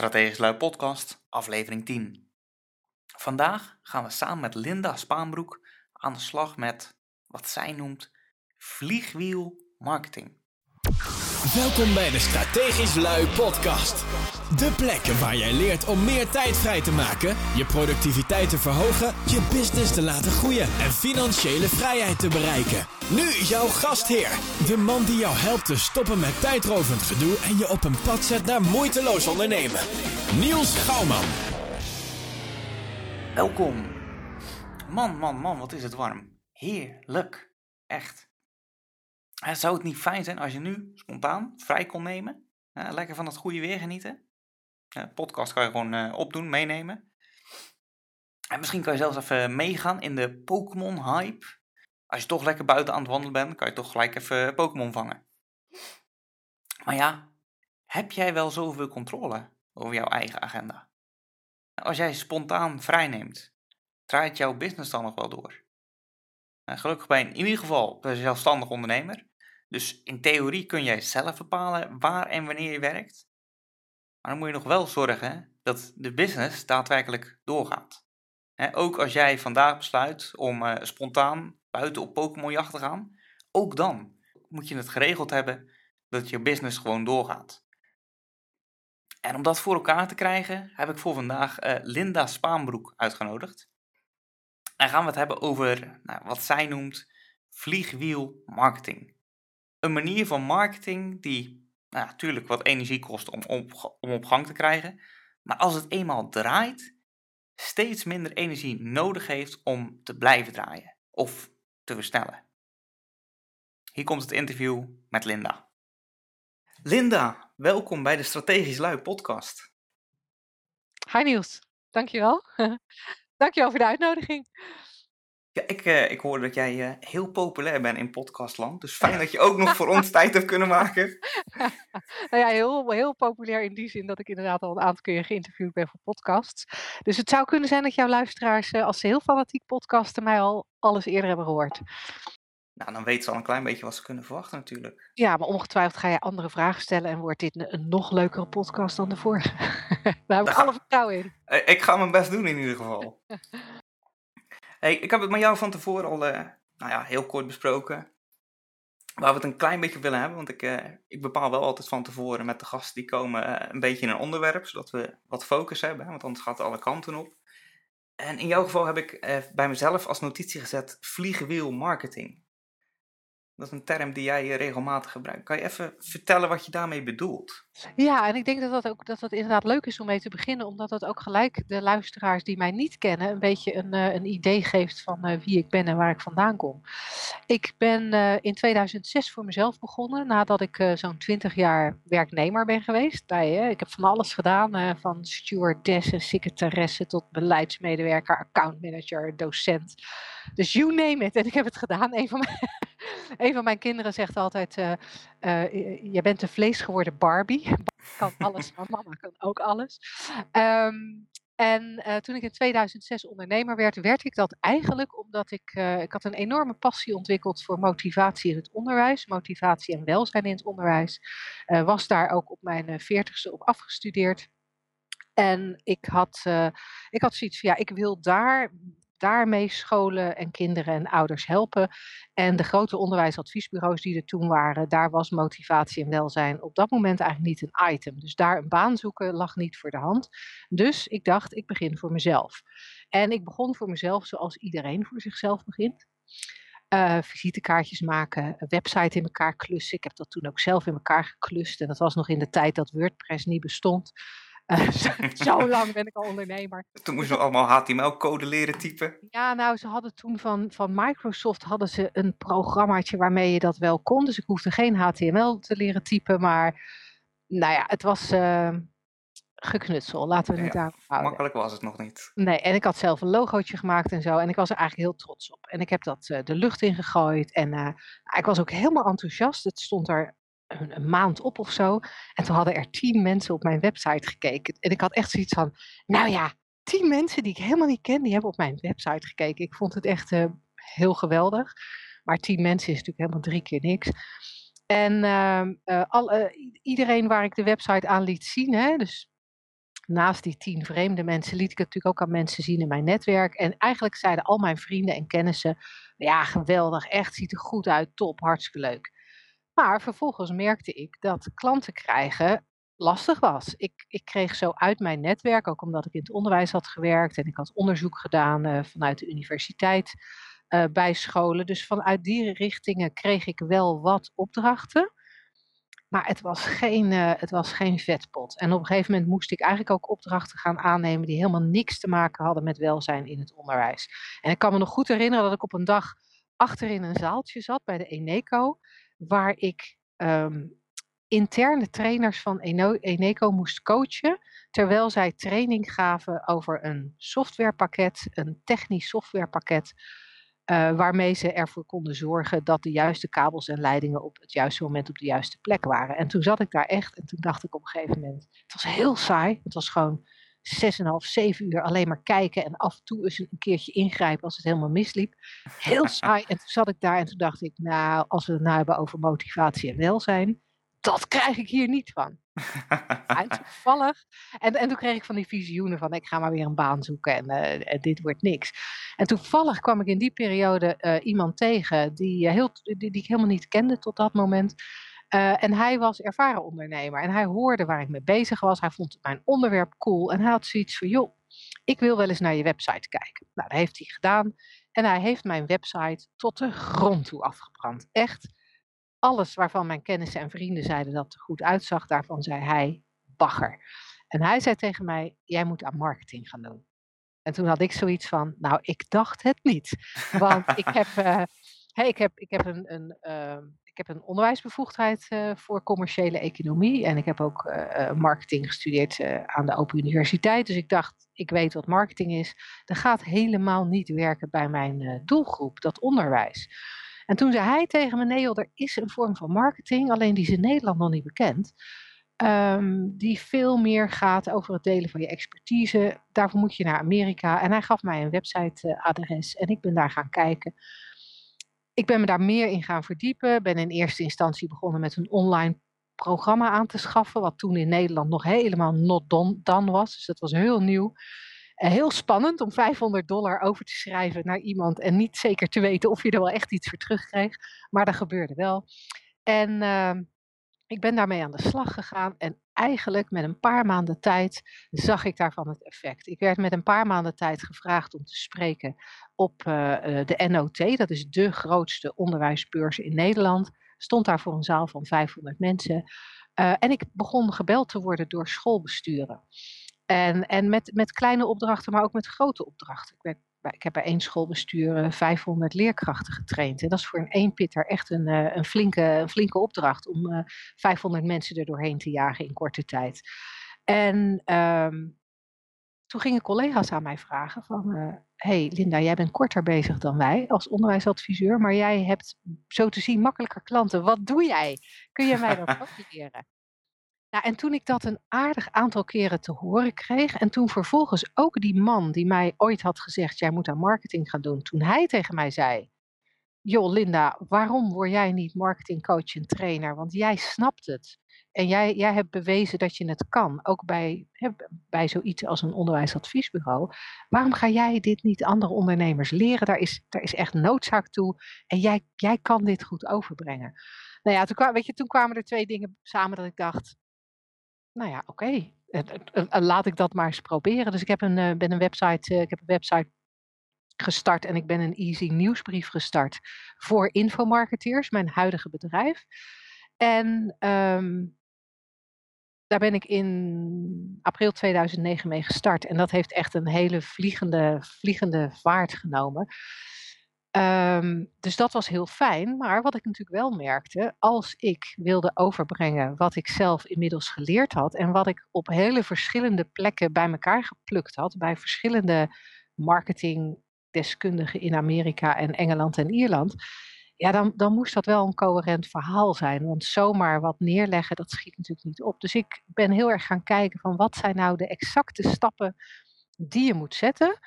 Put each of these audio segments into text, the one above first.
Strategisch Lui Podcast, aflevering 10. Vandaag gaan we samen met Linda Spaanbroek aan de slag met wat zij noemt vliegwiel marketing. Welkom bij de Strategisch Lui Podcast. De plek waar jij leert om meer tijd vrij te maken, je productiviteit te verhogen, je business te laten groeien en financiële vrijheid te bereiken. Nu jouw gastheer, de man die jou helpt te stoppen met tijdrovend gedoe en je op een pad zet naar moeiteloos ondernemen. Niels Gouwman. Welkom. Man, man, man, wat is het warm. Heerlijk. Echt. Eh, Zou het niet fijn zijn als je nu spontaan vrij kon nemen? Eh, lekker van het goede weer genieten. Eh, podcast kan je gewoon opdoen, meenemen. En misschien kan je zelfs even meegaan in de Pokémon hype. Als je toch lekker buiten aan het wandelen bent, kan je toch gelijk even Pokémon vangen. Maar ja, heb jij wel zoveel controle over jouw eigen agenda? Als jij spontaan vrij neemt, draait jouw business dan nog wel door? Nou, gelukkig ben je in ieder geval een zelfstandig ondernemer. Dus in theorie kun jij zelf bepalen waar en wanneer je werkt. Maar dan moet je nog wel zorgen dat de business daadwerkelijk doorgaat. Ook als jij vandaag besluit om eh, spontaan buiten op Pokémonjacht te gaan, ook dan moet je het geregeld hebben dat je business gewoon doorgaat. En om dat voor elkaar te krijgen, heb ik voor vandaag eh, Linda Spaanbroek uitgenodigd. En gaan we het hebben over nou, wat zij noemt vliegwiel marketing. Een manier van marketing die nou, natuurlijk wat energie kost om op, om op gang te krijgen, maar als het eenmaal draait, steeds minder energie nodig heeft om te blijven draaien of te versnellen. Hier komt het interview met Linda. Linda, welkom bij de Strategisch Lui podcast. Hi Niels, dankjewel. dankjewel voor de uitnodiging. Ja, ik, eh, ik hoorde dat jij eh, heel populair bent in podcastland, dus fijn dat je ook nog voor ons tijd hebt kunnen maken. nou ja, heel, heel populair in die zin dat ik inderdaad al een aantal keer geïnterviewd ben voor podcasts. Dus het zou kunnen zijn dat jouw luisteraars, eh, als ze heel fanatiek podcasten, mij al alles eerder hebben gehoord. Nou, dan weten ze al een klein beetje wat ze kunnen verwachten natuurlijk. Ja, maar ongetwijfeld ga je andere vragen stellen en wordt dit een, een nog leukere podcast dan de vorige. Daar heb ik Nou, alle vertrouwen in. Ik ga mijn best doen in ieder geval. Hey, ik heb het met jou van tevoren al eh, nou ja, heel kort besproken. Waar we het een klein beetje willen hebben. Want ik, eh, ik bepaal wel altijd van tevoren met de gasten die komen eh, een beetje in een onderwerp. Zodat we wat focus hebben. Want anders gaat het alle kanten op. En in jouw geval heb ik bij mezelf als notitie gezet vliegenwiel marketing. Dat is een term die jij eh, regelmatig gebruikt. Kan je even vertellen wat je daarmee bedoelt? Ja, en ik denk dat dat ook dat dat inderdaad leuk is om mee te beginnen, omdat dat ook gelijk de luisteraars die mij niet kennen een beetje een, eh, een idee geeft van eh, wie ik ben en waar ik vandaan kom. Ik ben in 2006 voor mezelf begonnen, nadat ik zo'n 20 jaar werknemer ben geweest. Bij, ik heb van alles gedaan, van stewardess en secretaresse tot beleidsmedewerker, accountmanager, docent. Dus you name it. En ik heb het gedaan. Een van mijn, een van mijn kinderen zegt altijd, eh, je bent de vleesgeworden Barbie. kan alles, maar mama kan ook alles. Ehm, en eh, toen ik in 2006 ondernemer werd, werd ik dat eigenlijk omdat ik, ik had een enorme passie ontwikkeld voor motivatie in het onderwijs, motivatie en welzijn in het onderwijs. Was daar ook op mijn veertigste op afgestudeerd. En ik had, ik had zoiets van, ja, ik wil daar, daarmee scholen en kinderen en ouders helpen. En de grote onderwijsadviesbureaus die er toen waren, daar was motivatie en welzijn op dat moment eigenlijk niet een item. Dus daar een baan zoeken lag niet voor de hand. Dus ik dacht, ik begin voor mezelf. En ik begon voor mezelf zoals iedereen voor zichzelf begint. Eh, visitekaartjes maken, website in elkaar klussen. Ik heb dat toen ook zelf in elkaar geklust. En dat was nog in de tijd dat WordPress niet bestond. Zo, lang ben ik al ondernemer. Toen moest je nog allemaal HTML-code leren typen. Ja, nou, ze hadden toen van, van Microsoft hadden ze een programmaatje waarmee je dat wel kon. Dus ik hoefde geen HTML te leren typen, maar nou ja, het was eh, geknutsel. Laten we het Ja, daarop houden. Makkelijk was het nog niet. Nee, en ik had zelf een logootje gemaakt en zo. En ik was er eigenlijk heel trots op. En ik heb dat eh, de lucht in gegooid. En eh, ik was ook helemaal enthousiast. Het stond er een, maand op of zo. En toen hadden er tien mensen op mijn website gekeken. En ik had echt zoiets van, nou ja, tien mensen die ik helemaal niet ken, die hebben op mijn website gekeken. Ik vond het echt eh, heel geweldig. Maar tien mensen is natuurlijk helemaal drie keer niks. En ehm, eh, al, eh, iedereen waar ik de website aan liet zien, hè, dus naast die tien vreemde mensen liet ik het natuurlijk ook aan mensen zien in mijn netwerk. En eigenlijk zeiden al mijn vrienden en kennissen, ja geweldig, echt ziet er goed uit, top, hartstikke leuk. Maar vervolgens merkte ik dat klanten krijgen lastig was. Ik, ik kreeg zo uit mijn netwerk, ook omdat ik in het onderwijs had gewerkt en ik had onderzoek gedaan uh, vanuit de universiteit uh, bij scholen. Dus vanuit die richtingen kreeg ik wel wat opdrachten. Maar het was, geen, uh, het was geen vetpot. En op een gegeven moment moest ik eigenlijk ook opdrachten gaan aannemen die helemaal niks te maken hadden met welzijn in het onderwijs. En ik kan me nog goed herinneren dat ik op een dag achterin een zaaltje zat bij de Eneco, waar ik um, interne trainers van Eneco moest coachen, terwijl zij training gaven over een softwarepakket, een technisch softwarepakket, uh, waarmee ze ervoor konden zorgen dat de juiste kabels en leidingen op het juiste moment op de juiste plek waren. En toen zat ik daar echt en toen dacht ik op een gegeven moment, het was heel saai, het was gewoon 6,5, 7 uur alleen maar kijken en af en toe eens een keertje ingrijpen als het helemaal misliep. Heel saai. En toen zat ik daar en toen dacht ik, nou, als we het nou hebben over motivatie en welzijn, dat krijg ik hier niet van. en toevallig. En, en toen kreeg ik van die visioenen van ik ga maar weer een baan zoeken en, uh, en dit wordt niks. En toevallig kwam ik in die periode uh, iemand tegen die, uh, heel, die, die, ik helemaal niet kende tot dat moment. En hij was ervaren ondernemer en hij hoorde waar ik mee bezig was. Hij vond mijn onderwerp cool en hij had zoiets van joh, ik wil wel eens naar je website kijken. Nou, dat heeft hij gedaan. En hij heeft mijn website tot de grond toe afgebrand. Echt alles waarvan mijn kennissen en vrienden zeiden dat het er goed uitzag, daarvan zei hij bagger. En hij zei tegen mij: Jij moet aan marketing gaan doen. En toen had ik zoiets van: Nou, ik dacht het niet. Want ik heb, uh, hey, ik heb, ik heb een. een uh, ik heb een onderwijsbevoegdheid uh, voor commerciële economie. En ik heb ook uh, marketing gestudeerd aan de Open Universiteit. Dus ik dacht, ik weet wat marketing is. Dat gaat helemaal niet werken bij mijn doelgroep, dat onderwijs. En toen zei hij tegen me, nee er is een vorm van marketing, alleen die is in Nederland nog niet bekend. Um, die veel meer gaat over het delen van je expertise. Daarvoor moet je naar Amerika. En hij gaf mij een websiteadres en ik ben daar gaan kijken. Ik ben me daar meer in gaan verdiepen. Ben in eerste instantie begonnen met een online programma aan te schaffen, wat toen in Nederland nog helemaal not done was. Dus dat was heel nieuw. Eh, heel spannend om 500 dollar over te schrijven naar iemand en niet zeker te weten of je er wel echt iets voor terugkreeg. Maar dat gebeurde wel. En uh, ik ben daarmee aan de slag gegaan en eigenlijk met een paar maanden tijd zag ik daarvan het effect. Ik werd met een paar maanden tijd gevraagd om te spreken op uh, de NOT, dat is de grootste onderwijsbeurs in Nederland. Stond daar voor een zaal van 500 mensen. Uh, en ik begon gebeld te worden door schoolbesturen. En, en met, met kleine opdrachten, maar ook met grote opdrachten. Ik, ben, ik heb bij één schoolbestuur 500 leerkrachten getraind. En dat is voor een eenpitter echt een, eh, een, flinke, een flinke opdracht om 500 eh, mensen er doorheen te jagen in korte tijd. En um, toen gingen collega's aan mij vragen van, uh, hey Linda, jij bent korter bezig dan wij als onderwijsadviseur, maar jij hebt zo te zien makkelijker klanten. Wat doe jij? Kun je mij dat ook leren? Ja, en toen ik dat een aardig aantal keren te horen kreeg, en toen vervolgens ook die man die mij ooit had gezegd: Jij moet aan marketing gaan doen, toen hij tegen mij zei: Joh, Linda, waarom word jij niet marketingcoach en trainer? Want jij snapt het. En jij, jij hebt bewezen dat je het kan, ook bij, bij zoiets als een onderwijsadviesbureau. Waarom ga jij dit niet andere ondernemers leren? Daar is, daar is echt noodzaak toe. En jij, jij kan dit goed overbrengen. Nou ja, toen, weet je, toen kwamen er twee dingen samen dat ik dacht: nou ja, oké. Laat ik dat maar eens proberen. Dus ik heb een, uh, ben een website, ik heb een website gestart en ik ben een easy nieuwsbrief gestart voor infomarketeers, mijn huidige bedrijf. En um, daar ben ik in april 2009 mee gestart. En dat heeft echt een hele vliegende, vliegende vaart genomen. Um, dus dat was heel fijn. Maar wat ik natuurlijk wel merkte, als ik wilde overbrengen wat ik zelf inmiddels geleerd had en wat ik op hele verschillende plekken bij elkaar geplukt had, bij verschillende marketingdeskundigen in Amerika en Engeland en Ierland, ja, dan, dan moest dat wel een coherent verhaal zijn. Want zomaar wat neerleggen, dat schiet natuurlijk niet op. Dus ik ben heel erg gaan kijken van wat zijn nou de exacte stappen die je moet zetten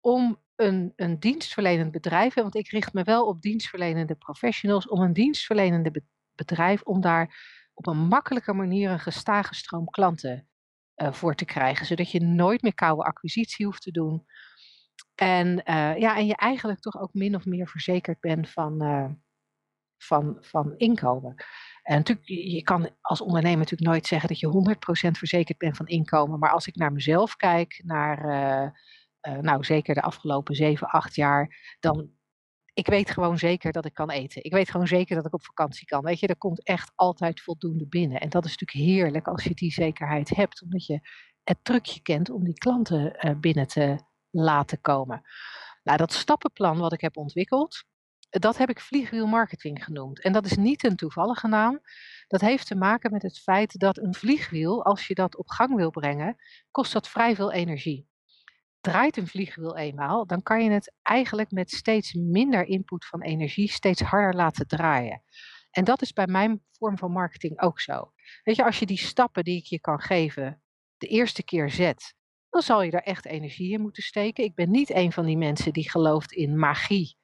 om een, een dienstverlenend bedrijf, want ik richt me wel op dienstverlenende professionals, om een dienstverlenende bedrijf, om daar op een makkelijke manier een gestage stroom klanten eh, voor te krijgen, zodat je nooit meer koude acquisitie hoeft te doen. En, eh, ja, en je eigenlijk toch ook min of meer verzekerd bent van, eh, van, van inkomen. En natuurlijk, je kan als ondernemer natuurlijk nooit zeggen dat je 100% verzekerd bent van inkomen. Maar als ik naar mezelf kijk, naar nou zeker de afgelopen 7, 8 jaar, dan ik weet gewoon zeker dat ik kan eten. Ik weet gewoon zeker dat ik op vakantie kan. Weet je, er komt echt altijd voldoende binnen. En dat is natuurlijk heerlijk als je die zekerheid hebt, omdat je het trucje kent om die klanten uh, binnen te laten komen. Nou, dat stappenplan wat ik heb ontwikkeld, dat heb ik vliegwielmarketing genoemd. En dat is niet een toevallige naam. Dat heeft te maken met het feit dat een vliegwiel, als je dat op gang wil brengen, kost dat vrij veel energie draait een vliegwiel eenmaal, dan kan je het eigenlijk met steeds minder input van energie steeds harder laten draaien. En dat is bij mijn vorm van marketing ook zo. Weet je, als je die stappen die ik je kan geven de eerste keer zet, dan zal je daar echt energie in moeten steken. Ik ben niet een van die mensen die gelooft in magie.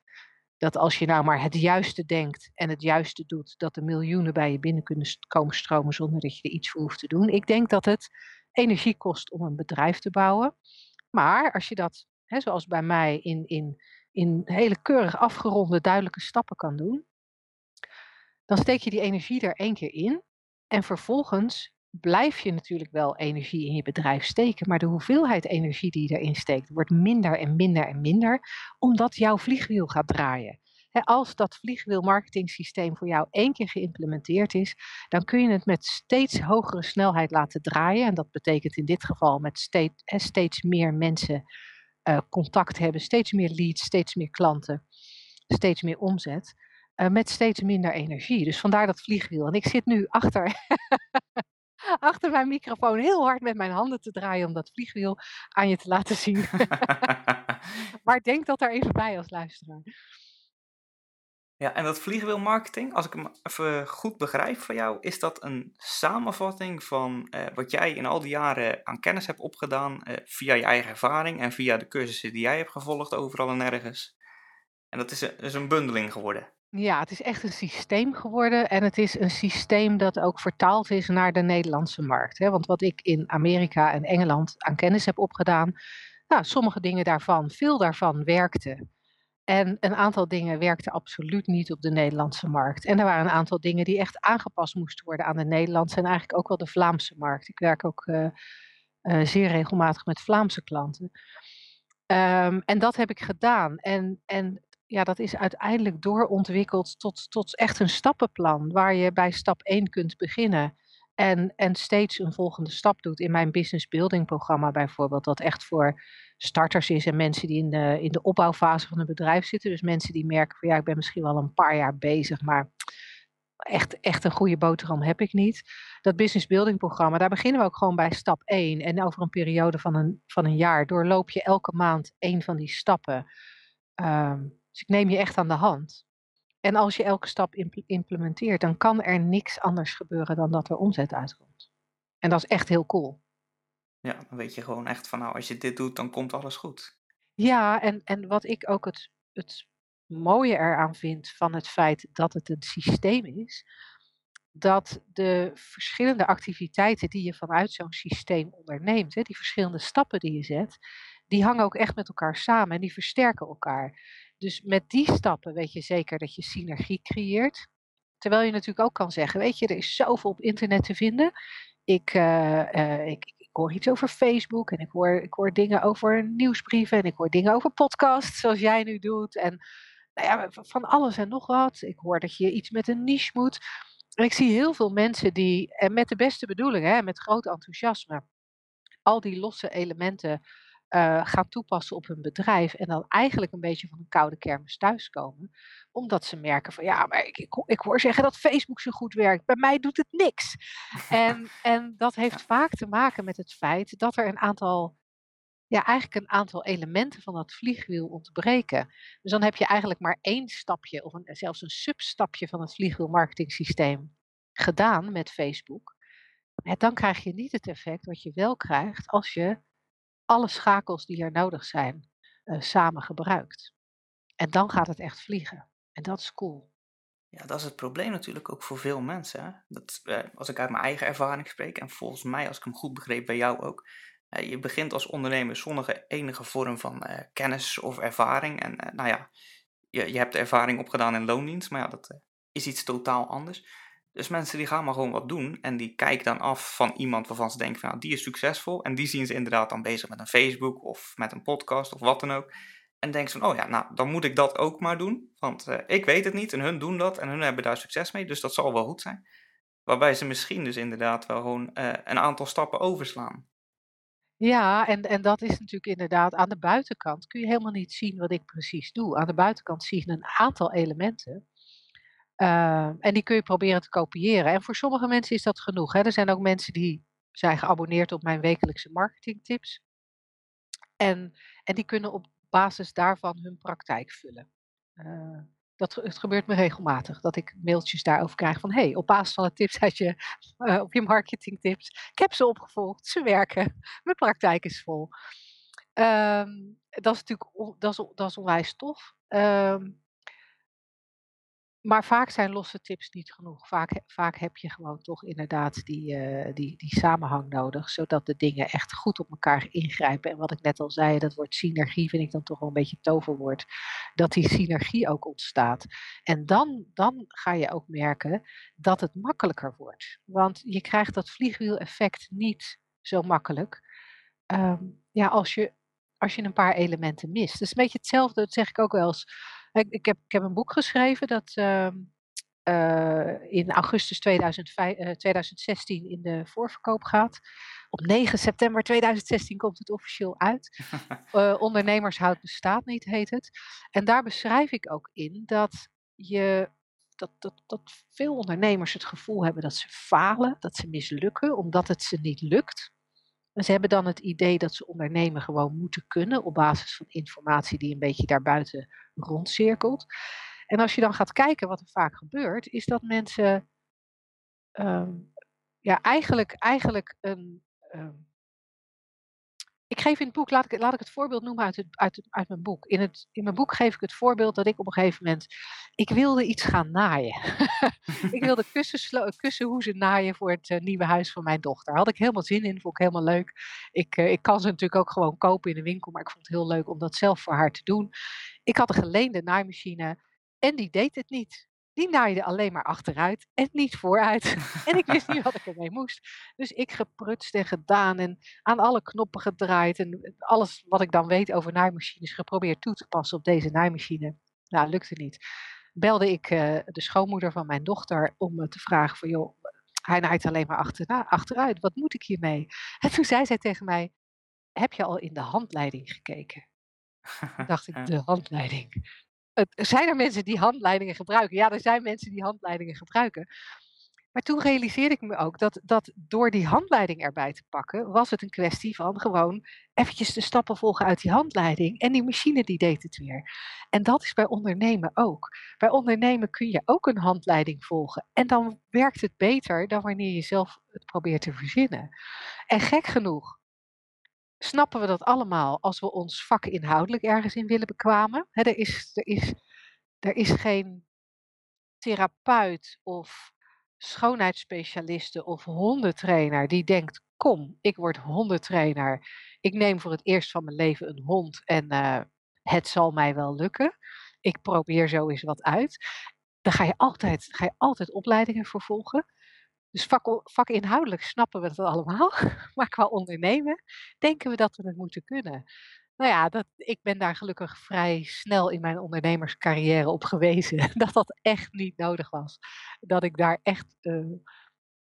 Dat als je nou maar het juiste denkt en het juiste doet, dat de miljoenen bij je binnen kunnen komen stromen zonder dat je er iets voor hoeft te doen. Ik denk dat het energie kost om een bedrijf te bouwen. Maar als je dat, hè, zoals bij mij, in, in, in hele keurig afgeronde, duidelijke stappen kan doen, dan steek je die energie er één keer in. En vervolgens blijf je natuurlijk wel energie in je bedrijf steken, maar de hoeveelheid energie die je erin steekt wordt minder en minder en minder, omdat jouw vliegwiel gaat draaien als dat vliegwielmarketingsysteem voor jou één keer geïmplementeerd is, dan kun je het met steeds hogere snelheid laten draaien. En dat betekent in dit geval met steeds, steeds meer mensen uh, contact hebben, steeds meer leads, steeds meer klanten, steeds meer omzet. Uh, met steeds minder energie. Dus vandaar dat vliegwiel. En ik zit nu achter, achter mijn microfoon heel hard met mijn handen te draaien om dat vliegwiel aan je te laten zien. maar denk dat er even bij als luisteraar. Ja, en dat vliegwielmarketing, als ik hem even goed begrijp van jou, is dat een samenvatting van eh, wat jij in al die jaren aan kennis hebt opgedaan eh, via je eigen ervaring en via de cursussen die jij hebt gevolgd overal en nergens. En dat is een, is een bundeling geworden. Ja, het is echt een systeem geworden en het is een systeem dat ook vertaald is naar de Nederlandse markt. Hè? Want wat ik in Amerika en Engeland aan kennis heb opgedaan, nou, sommige dingen daarvan, veel daarvan werkte. En een aantal dingen werkten absoluut niet op de Nederlandse markt. En er waren een aantal dingen die echt aangepast moesten worden aan de Nederlandse en eigenlijk ook wel de Vlaamse markt. Ik werk ook uh, uh, zeer regelmatig met Vlaamse klanten. Um, en dat heb ik gedaan. En, en ja, dat is uiteindelijk doorontwikkeld tot, tot echt een stappenplan, waar je bij stap 1 kunt beginnen. En, en steeds een volgende stap doet. In mijn business building programma bijvoorbeeld, dat echt voor starters is en mensen die in de, in de opbouwfase van een bedrijf zitten. Dus mensen die merken van ja, ik ben misschien wel een paar jaar bezig, maar echt, echt een goede boterham heb ik niet. Dat business building programma, daar beginnen we ook gewoon bij stap 1. En over een periode van een, van een jaar doorloop je elke maand één van die stappen. Um, dus ik neem je echt aan de hand. En als je elke stap implementeert, dan kan er niks anders gebeuren dan dat er omzet uitkomt. En dat is echt heel cool. Ja, dan weet je gewoon echt van nou, als je dit doet, dan komt alles goed. Ja, en, en wat ik ook het, het mooie eraan vind van het feit dat het een systeem is, dat de verschillende activiteiten die je vanuit zo'n systeem onderneemt, hè, die verschillende stappen die je zet, die hangen ook echt met elkaar samen en die versterken elkaar. Dus met die stappen weet je zeker dat je synergie creëert. Terwijl je natuurlijk ook kan zeggen, weet je, er is zoveel op internet te vinden. Ik, uh, uh, ik, ik hoor iets over Facebook en ik hoor, ik hoor dingen over nieuwsbrieven en ik hoor dingen over podcasts zoals jij nu doet. En nou ja, van alles en nog wat. Ik hoor dat je iets met een niche moet. En ik zie heel veel mensen die, en met de beste bedoelingen, met groot enthousiasme, al die losse elementen uh, gaan toepassen op hun bedrijf. En dan eigenlijk een beetje van een koude kermis thuiskomen. Omdat ze merken van ja, maar ik, ik, ik hoor zeggen dat Facebook zo goed werkt. Bij mij doet het niks. en, en dat heeft vaak te maken met het feit dat er een aantal ja, eigenlijk een aantal elementen van dat vliegwiel ontbreken. Dus dan heb je eigenlijk maar één stapje, of een, zelfs een substapje van het vliegwielmarketingsysteem gedaan met Facebook. En dan krijg je niet het effect wat je wel krijgt als je alle schakels die er nodig zijn uh, samen gebruikt. En dan gaat het echt vliegen. En dat is cool. Ja, dat is het probleem natuurlijk ook voor veel mensen. Hè? Dat, eh, als ik uit mijn eigen ervaring spreek, en volgens mij, als ik hem goed begreep, bij jou ook. Eh, je begint als ondernemer zonder enige vorm van eh, kennis of ervaring. En eh, nou ja, je, je hebt ervaring opgedaan in loondienst, maar ja, dat eh, is iets totaal anders. Dus mensen die gaan maar gewoon wat doen en die kijken dan af van iemand waarvan ze denken van nou, die is succesvol. En die zien ze inderdaad dan bezig met een Facebook of met een podcast of wat dan ook. En denken ze van, oh ja, nou, dan moet ik dat ook maar doen. Want eh, ik weet het niet en hun doen dat en hun hebben daar succes mee, dus dat zal wel goed zijn. Waarbij ze misschien dus inderdaad wel gewoon eh, een aantal stappen overslaan. Ja, en, en dat is natuurlijk inderdaad aan de buitenkant kun je helemaal niet zien wat ik precies doe. Aan de buitenkant zie je een aantal elementen. Eh, en die kun je proberen te kopiëren. En voor sommige mensen is dat genoeg. Hè. Er zijn ook mensen die zijn geabonneerd op mijn wekelijkse marketingtips. En, en die kunnen op basis daarvan hun praktijk vullen. Eh, dat, het gebeurt me regelmatig dat ik mailtjes daarover krijg van hey, op basis van de tips uit je, eh, op je marketingtips, ik heb ze opgevolgd, ze werken, mijn praktijk is vol. Ehm, dat is natuurlijk dat is, dat is onwijs tof. Ehm, maar vaak zijn losse tips niet genoeg. Vaak, vaak heb je gewoon toch inderdaad die, eh, die, die samenhang nodig, zodat de dingen echt goed op elkaar ingrijpen. En wat ik net al zei, dat woord synergie vind ik dan toch wel een beetje toverwoord. Dat die synergie ook ontstaat. En dan, dan ga je ook merken dat het makkelijker wordt. Want je krijgt dat vliegwiel-effect niet zo makkelijk. Ehm, ja, als je, als je een paar elementen mist. Het is een beetje hetzelfde, dat zeg ik ook wel eens. Ik, ik, heb, ik heb een boek geschreven dat ehm, eh, in augustus 2005, eh, 2016 in de voorverkoop gaat. Op 9 september 2016 komt het officieel uit. Eh, Ondernemershoud bestaat niet, heet het. En daar beschrijf ik ook in dat je dat, dat, dat veel ondernemers het gevoel hebben dat ze falen, dat ze mislukken, omdat het ze niet lukt. En ze hebben dan het idee dat ze ondernemen gewoon moeten kunnen op basis van informatie die een beetje daarbuiten rondcirkelt. En als je dan gaat kijken wat er vaak gebeurt, is dat mensen ehm, ja, eigenlijk, eigenlijk een. ehm, ik geef in het boek, laat ik, laat ik het voorbeeld noemen uit, uit, uit mijn boek. In, het, in mijn boek geef ik het voorbeeld dat ik op een gegeven moment. Ik wilde iets gaan naaien. ik wilde kussenslo- kussenhoezen naaien voor het eh, nieuwe huis van mijn dochter. Had ik helemaal zin in, vond ik helemaal leuk. Ik, eh, ik kan ze natuurlijk ook gewoon kopen in de winkel, maar ik vond het heel leuk om dat zelf voor haar te doen. Ik had een geleende naaimachine en die deed het niet. Die naaide alleen maar achteruit en niet vooruit. en ik wist niet wat ik ermee moest. Dus ik geprutst en gedaan en aan alle knoppen gedraaid. En alles wat ik dan weet over naaimachines geprobeerd toe te passen op deze naaimachine. Nou, lukte niet. Belde ik eh, de schoonmoeder van mijn dochter om eh, te vragen van joh, hij naait alleen maar achterna, achteruit. Wat moet ik hiermee? En toen zei zij tegen mij, heb je al in de handleiding gekeken? Dacht ik, de handleiding. Het- zijn er mensen die handleidingen gebruiken? Ja, er zijn mensen die handleidingen gebruiken. Maar toen realiseerde ik me ook dat, dat door die handleiding erbij te pakken, was het een kwestie van gewoon eventjes de stappen volgen uit die handleiding. En die machine die deed het weer. En dat is bij ondernemen ook. Bij ondernemen kun je ook een handleiding volgen. En dan werkt het beter dan wanneer je zelf het probeert te verzinnen. En gek genoeg snappen we dat allemaal als we ons vak inhoudelijk ergens in willen bekwamen. Hè, er, is, er, is, er is geen therapeut of schoonheidsspecialiste of hondentrainer die denkt: kom, ik word hondentrainer. Ik neem voor het eerst van mijn leven een hond en eh, het zal mij wel lukken. Ik probeer zo eens wat uit. Daar ga je altijd, ga je altijd opleidingen voor volgen. Dus vak, vakinhoudelijk snappen we dat allemaal. Maar qua ondernemen denken we dat we het moeten kunnen. Nou ja, dat, ik ben daar gelukkig vrij snel in mijn ondernemerscarrière op gewezen. Dat dat echt niet nodig was. Dat ik daar echt, eh,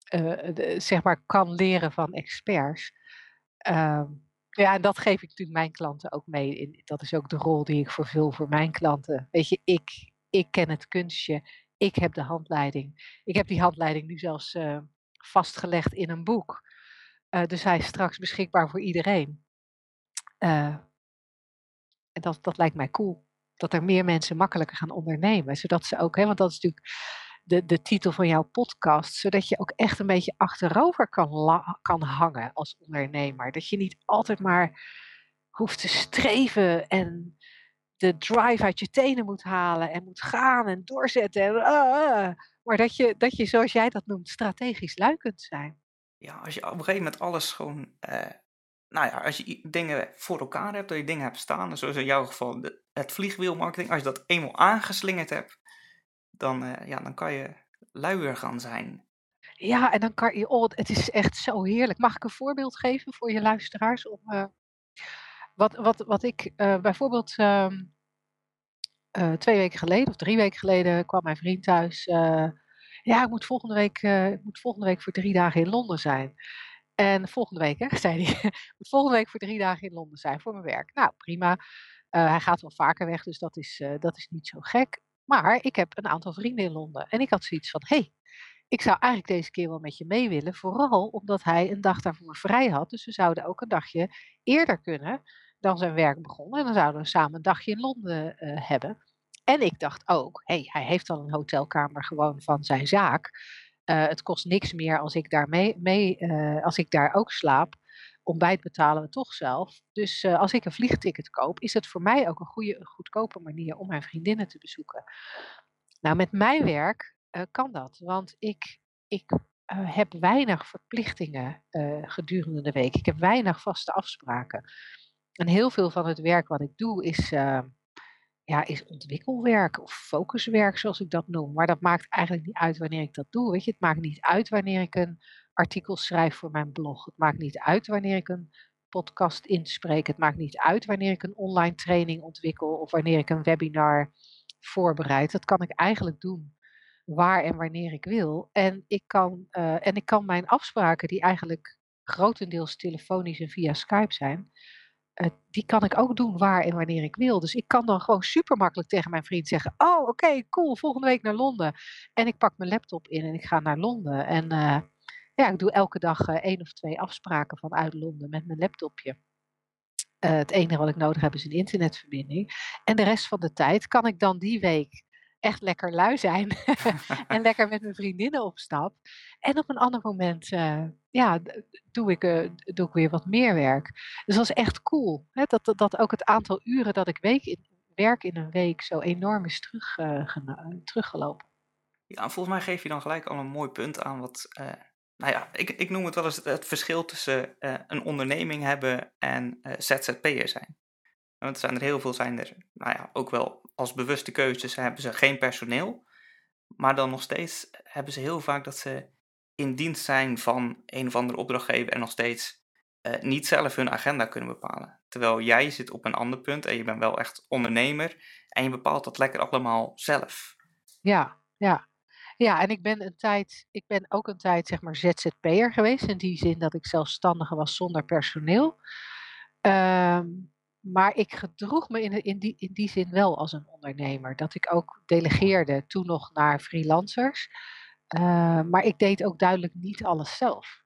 eh, zeg maar, kan leren van experts. Ehm, ja, en dat geef ik natuurlijk mijn klanten ook mee. Dat is ook de rol die ik vervul voor mijn klanten. Weet je, ik, ik ken het kunstje. Ik heb de handleiding. Ik heb die handleiding nu zelfs eh, vastgelegd in een boek. Eh, dus hij is straks beschikbaar voor iedereen. Eh, en dat, dat lijkt mij cool. Dat er meer mensen makkelijker gaan ondernemen. Zodat ze ook, hè, want dat is natuurlijk de, de titel van jouw podcast. Zodat je ook echt een beetje achterover kan, kan hangen als ondernemer. Dat je niet altijd maar hoeft te streven en de drive uit je tenen moet halen en moet gaan en doorzetten. En, ah, ah. maar dat je, dat je, zoals jij dat noemt, strategisch lui kunt zijn. Ja, als je op een gegeven moment alles gewoon, eh, nou ja, als je dingen voor elkaar hebt, dat je dingen hebt staan, zoals in jouw geval de, het vliegwielmarketing, als je dat eenmaal aangeslingerd hebt, dan, eh, ja, dan kan je luier gaan zijn. Ja, en dan kan je, oh, het is echt zo heerlijk. Mag ik een voorbeeld geven voor je luisteraars? Om, eh, wat, wat, wat ik uh, bijvoorbeeld ehm, twee weken geleden of drie weken geleden kwam mijn vriend thuis. ja, ik moet, volgende week, ik moet volgende week voor drie dagen in Londen zijn. En volgende week, hè, zei hij, moet volgende week voor drie dagen in Londen zijn voor mijn werk. Nou, prima. hij gaat wel vaker weg, dus dat is, dat is niet zo gek. Maar ik heb een aantal vrienden in Londen. En ik had zoiets van, hé, hey, ik zou eigenlijk deze keer wel met je mee willen. Vooral omdat hij een dag daarvoor vrij had. Dus we zouden ook een dagje eerder kunnen dan zijn werk begon. En dan zouden we samen een dagje in Londen uh, hebben. En ik dacht ook, hé, hey, hij heeft al een hotelkamer gewoon van zijn zaak. Uh, het kost niks meer als ik daar, mee, uh, als ik daar ook slaap ontbijt betalen we toch zelf. Dus als ik een vliegticket koop, is het voor mij ook een goede, goedkope manier om mijn vriendinnen te bezoeken. Nou, met mijn werk kan dat, want ik, ik heb weinig verplichtingen gedurende de week. Ik heb weinig vaste afspraken. En heel veel van het werk wat ik doe is, ja, is ontwikkelwerk of focuswerk, zoals ik dat noem. Maar dat maakt eigenlijk niet uit wanneer ik dat doe. Weet je, het maakt niet uit wanneer ik een artikels schrijf voor mijn blog. Het maakt niet uit wanneer ik een podcast inspreek. Het maakt niet uit wanneer ik een online training ontwikkel of wanneer ik een webinar voorbereid. Dat kan ik eigenlijk doen waar en wanneer ik wil. En ik kan, uh, en ik kan mijn afspraken, die eigenlijk grotendeels telefonisch en via Skype zijn, die kan ik ook doen waar en wanneer ik wil. Dus ik kan dan gewoon super makkelijk tegen mijn vriend zeggen: Oh, oké, cool, volgende week naar Londen. En ik pak mijn laptop in en ik ga naar Londen. En uh, ja, ik doe elke dag uh, één of twee afspraken vanuit Londen met mijn laptopje. Het enige wat ik nodig heb is een internetverbinding. En de rest van de tijd kan ik dan die week echt lekker lui zijn. en lekker met mijn vriendinnen op stap. En op een ander moment uh, ja, doe, ik, doe ik weer wat meer werk. Dus dat is echt cool. Hè? Dat, dat, dat ook het aantal uren dat ik week in, werk in een week zo enorm is terug, teruggelopen. Ja, volgens mij geef je dan gelijk al een mooi punt aan wat nou ja, ik, ik noem het wel eens het, verschil tussen een onderneming hebben en ZZP'er zijn. Want er zijn er heel veel, zijn er, nou ja, ook wel als bewuste keuzes hebben ze geen personeel. Maar dan nog steeds hebben ze heel vaak dat ze in dienst zijn van een of andere opdrachtgever en nog steeds uh, niet zelf hun agenda kunnen bepalen. Terwijl jij zit op een ander punt en je bent wel echt ondernemer en je bepaalt dat lekker allemaal zelf. Ja, ja. Ja, en ik ben een tijd, ik ben ook een tijd zeg maar ZZP'er geweest. In die zin dat ik zelfstandige was zonder personeel. Um, maar ik gedroeg me in, in, die, in die zin wel als een ondernemer. Dat ik ook delegeerde toen nog naar freelancers. Uh, maar ik deed ook duidelijk niet alles zelf.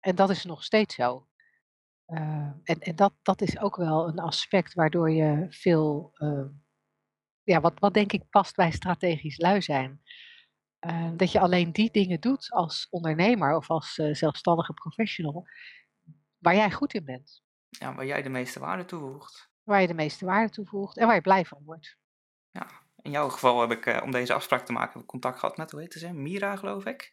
En dat is nog steeds zo. Uh, en en dat, dat is ook wel een aspect waardoor je veel, uh, ja, wat, wat denk ik past bij strategisch lui zijn. Dat je alleen die dingen doet als ondernemer of als zelfstandige professional waar jij goed in bent. Ja, waar jij de meeste waarde toevoegt. Waar je de meeste waarde toevoegt en waar je blij van wordt. Ja, in jouw geval heb ik uh, om deze afspraak te maken contact gehad met, hoe heet ze, Mira geloof ik.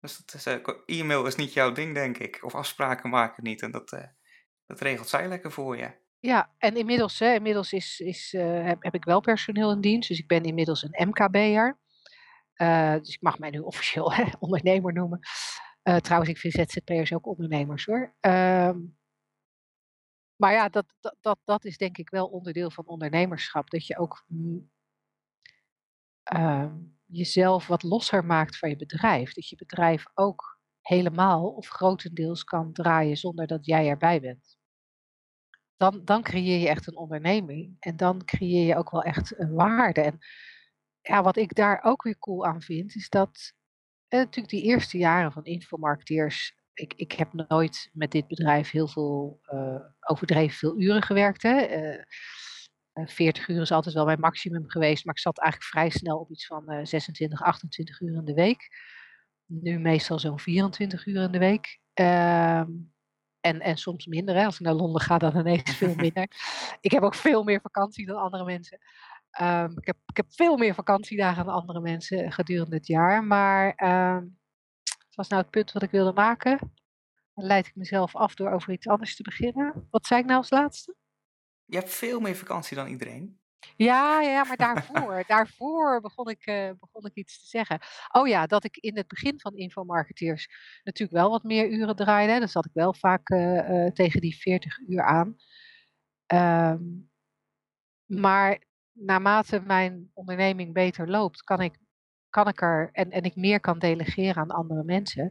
Dus dat is, e-mail is niet jouw ding, denk ik. Of afspraken maken niet. En dat, dat regelt zij lekker voor je. Ja, en inmiddels, hè, inmiddels is, is, heb, heb ik wel personeel in dienst. Dus ik ben inmiddels een MKB'er. Dus ik mag mij nu officieel hè, ondernemer noemen. Trouwens, ik vind ZZP'ers ook ondernemers hoor. Maar ja, dat, dat, dat, is denk ik wel onderdeel van ondernemerschap. Dat je ook ehm, jezelf wat losser maakt van je bedrijf. Dat je bedrijf ook helemaal of grotendeels kan draaien zonder dat jij erbij bent. Dan, dan creëer je echt een onderneming. En dan creëer je ook wel echt een waarde. En ja, wat ik daar ook weer cool aan vind, is dat eh, natuurlijk die eerste jaren van infomarketeers. Ik, ik heb nooit met dit bedrijf heel veel uh, overdreven veel uren gewerkt. Hè. Uh, 40 uur is altijd wel mijn maximum geweest, maar ik zat eigenlijk vrij snel op iets van 26, 28 uur in de week. Nu meestal zo'n 24 uur in de week. Ehm, en, en soms minder. Hè. Als ik naar Londen ga, dan ineens veel minder. ik heb ook veel meer vakantie dan andere mensen. Ehm, ik, heb, ik heb veel meer vakantiedagen dan andere mensen gedurende het jaar. Maar wat was nou het punt wat ik wilde maken? Dan leid ik mezelf af door over iets anders te beginnen. Wat zei ik nou als laatste? Je hebt veel meer vakantie dan iedereen. Ja, ja, maar daarvoor, daarvoor begon ik, uh, begon ik iets te zeggen. Oh ja, dat ik in het begin van Infomarketeers natuurlijk wel wat meer uren draaide. Dan zat ik wel vaak uh, uh, tegen die 40 uur aan. Um, maar naarmate mijn onderneming beter loopt, kan ik, kan ik er en, en ik meer kan delegeren aan andere mensen,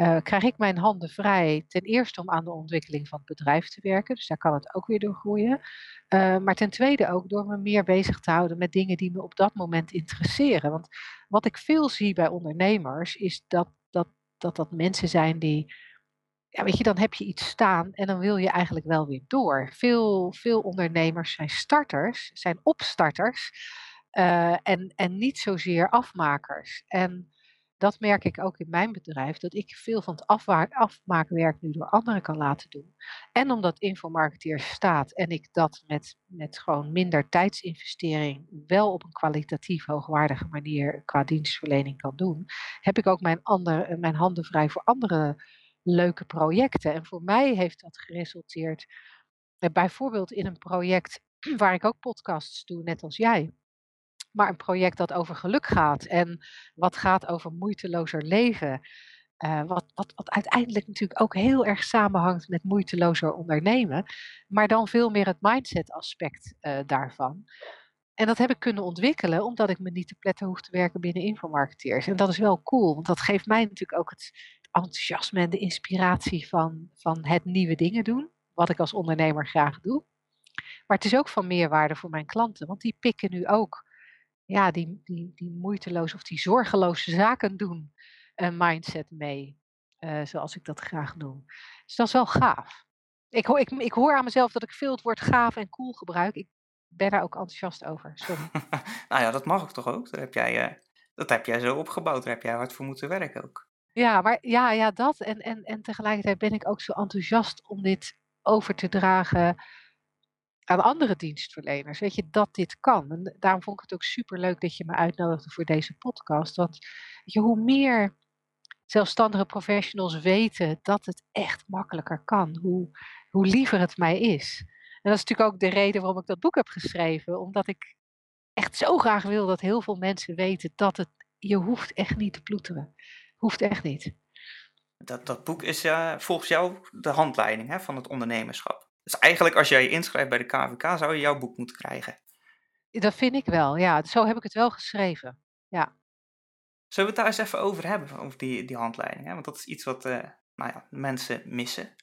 uh, krijg ik mijn handen vrij. Ten eerste om aan de ontwikkeling van het bedrijf te werken, dus daar kan het ook weer door groeien. Uh, maar ten tweede ook door me meer bezig te houden met dingen die me op dat moment interesseren. Want wat ik veel zie bij ondernemers is dat dat, dat, dat mensen zijn die ja, weet je, dan heb je iets staan en dan wil je eigenlijk wel weer door. Veel, veel ondernemers zijn starters, zijn opstarters uh, en, en niet zozeer afmakers. En dat merk ik ook in mijn bedrijf, dat ik veel van het afmaakwerk nu door anderen kan laten doen. En omdat Infomarketeer staat en ik dat met, met gewoon minder tijdsinvestering wel op een kwalitatief hoogwaardige manier qua dienstverlening kan doen, heb ik ook mijn, andere, mijn handen vrij voor andere leuke projecten. En voor mij heeft dat geresulteerd uh, bijvoorbeeld in een project waar ik ook podcasts doe, net als jij. Maar een project dat over geluk gaat en wat gaat over moeitelozer leven. Uh, wat, wat, wat uiteindelijk natuurlijk ook heel erg samenhangt met moeitelozer ondernemen. Maar dan veel meer het mindset aspect uh, daarvan. En dat heb ik kunnen ontwikkelen omdat ik me niet te pletten hoef te werken binnen infomarketeers. En dat is wel cool, want dat geeft mij natuurlijk ook het, enthousiasme en de inspiratie van, van het nieuwe dingen doen. Wat ik als ondernemer graag doe. Maar het is ook van meerwaarde voor mijn klanten, want die pikken nu ook ja, die, die, die moeiteloze of die zorgeloze zaken doen een mindset mee. Uh, zoals ik dat graag doe. Dus dat is wel gaaf. Ik, hoor, ik, ik hoor aan mezelf dat ik veel het woord gaaf en cool gebruik. Ik ben daar ook enthousiast over. Sorry. nou ja, dat mag ik toch ook? Daar heb jij, uh, dat heb jij zo opgebouwd. Daar heb jij hard voor moeten werken ook. Ja, maar ja, ja dat. En, en, en tegelijkertijd ben ik ook zo enthousiast om dit over te dragen aan andere dienstverleners. Weet je, dat dit kan. En daarom vond ik het ook super leuk dat je me uitnodigde voor deze podcast. Want je, hoe meer zelfstandige professionals weten dat het echt makkelijker kan, hoe, hoe liever het mij is. En dat is natuurlijk ook de reden waarom ik dat boek heb geschreven. Omdat ik echt zo graag wil dat heel veel mensen weten dat het, je hoeft echt niet te ploeteren. Hoeft echt niet. Dat, dat boek is uh, volgens jou de handleiding hè, van het ondernemerschap. Dus eigenlijk als jij je inschrijft bij de KVK zou je jouw boek moeten krijgen. Dat vind ik wel, ja. Zo heb ik het wel geschreven, ja. Zullen we het daar eens even over hebben, over die, die handleiding? Hè? Want dat is iets wat uh, nou ja, mensen missen.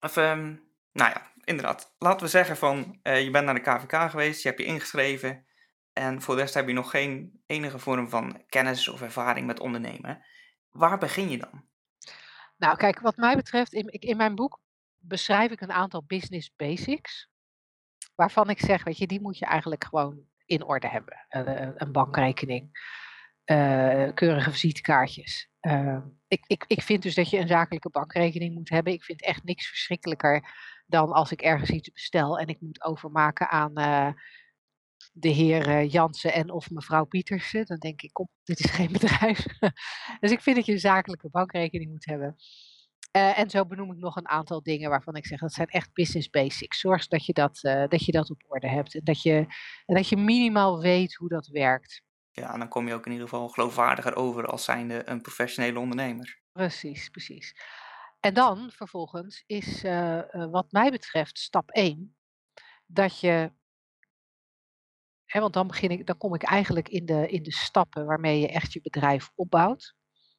Of, um, nou ja, inderdaad. Laten we zeggen van, uh, je bent naar de KVK geweest, je hebt je ingeschreven. En voor de rest heb je nog geen enige vorm van kennis of ervaring met ondernemen. Waar begin je dan? Nou, kijk, wat mij betreft, in, in mijn boek beschrijf ik een aantal business basics. Waarvan ik zeg, weet je, die moet je eigenlijk gewoon in orde hebben. Een, een bankrekening, keurige visitekaartjes. Uh, ik, ik, ik vind dus dat je een zakelijke bankrekening moet hebben. Ik vind echt niks verschrikkelijker dan als ik ergens iets bestel en ik moet overmaken aan de heer Jansen en of mevrouw Pietersen. Dan denk ik, kom, dit is geen bedrijf. dus ik vind dat je een zakelijke bankrekening moet hebben. Uh, en zo benoem ik nog een aantal dingen waarvan ik zeg dat zijn echt business basics. Zorg dat je dat, uh, dat, je dat op orde hebt en dat je, dat je minimaal weet hoe dat werkt. Ja, en dan kom je ook in ieder geval geloofwaardiger over als zijnde een professionele ondernemer. Precies, precies. En dan vervolgens is uh, wat mij betreft stap 1 dat je Hè, want dan, begin ik, dan kom ik eigenlijk in de, in de stappen waarmee je echt je bedrijf opbouwt.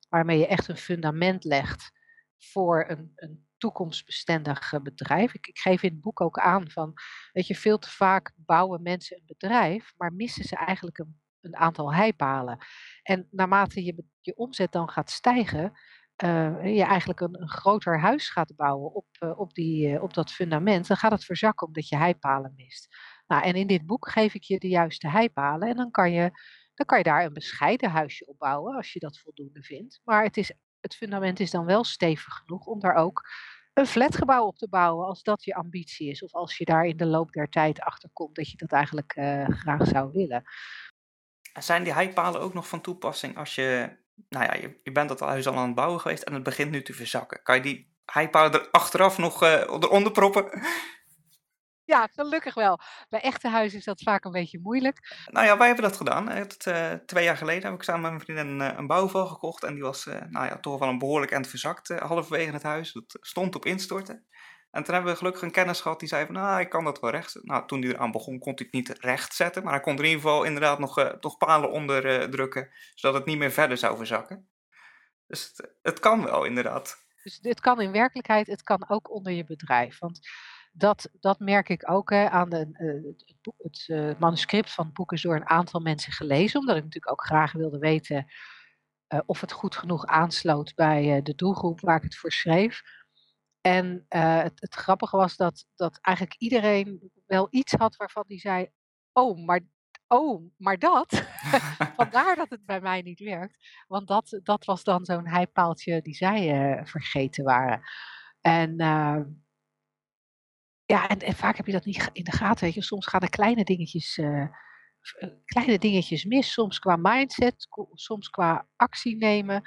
Waarmee je echt een fundament legt voor een, een toekomstbestendig bedrijf. Ik, ik, geef in het boek ook aan van, weet je, veel te vaak bouwen mensen een bedrijf, maar missen ze eigenlijk een, een aantal heipalen. En naarmate je, je omzet dan gaat stijgen, uh, je eigenlijk een, een, groter huis gaat bouwen op, uh, op, die, op dat fundament, dan gaat het verzakken omdat je heipalen mist. Nou, en in dit boek geef ik je de juiste heipalen en dan kan je, dan kan je daar een bescheiden huisje op bouwen als je dat voldoende vindt. Maar het, is, het fundament is dan wel stevig genoeg om daar ook een flatgebouw op te bouwen, als dat je ambitie is. Of als je daar in de loop der tijd achter komt dat je dat eigenlijk uh, graag zou willen. Zijn die heipalen ook nog van toepassing als je, nou ja, je, bent dat huis al aan het bouwen geweest en het begint nu te verzakken? Kan je die heipalen er achteraf nog uh, eronder proppen? Ja, gelukkig wel. Bij echte huizen is dat vaak een beetje moeilijk. Nou ja, wij hebben dat gedaan. Het, uh, twee jaar geleden heb ik samen met mijn vriendin een, een bouwval gekocht. En die was uh, nou ja, toch wel een behoorlijk end verzakt uh, halverwege het huis. Dat stond op instorten. En toen hebben we gelukkig een kennis gehad die zei van, nou, ik kan dat wel recht. Nou, toen hij eraan begon, kon hij het niet recht zetten. Maar hij kon er in ieder geval inderdaad nog, nog palen onder drukken, zodat het niet meer verder zou verzakken. Dus het, het kan wel, inderdaad. Dus het kan in werkelijkheid, het kan ook onder je bedrijf. Want dat, dat merk ik ook hè, aan de, uh, het, uh, manuscript van het boek is door een aantal mensen gelezen, omdat ik natuurlijk ook graag wilde weten uh, of het goed genoeg aansloot bij de doelgroep waar ik het voor schreef. En het, grappige was dat, dat eigenlijk iedereen wel iets had waarvan die zei: Oh, maar, oh, maar dat. Vandaar dat het bij mij niet werkt. Want dat, dat was dan zo'n heipaaltje die zij vergeten waren. En ja, en, vaak heb je dat niet in de gaten. Soms gaan er kleine dingetjes, uh, kleine dingetjes mis. Soms qua mindset, soms qua actie nemen.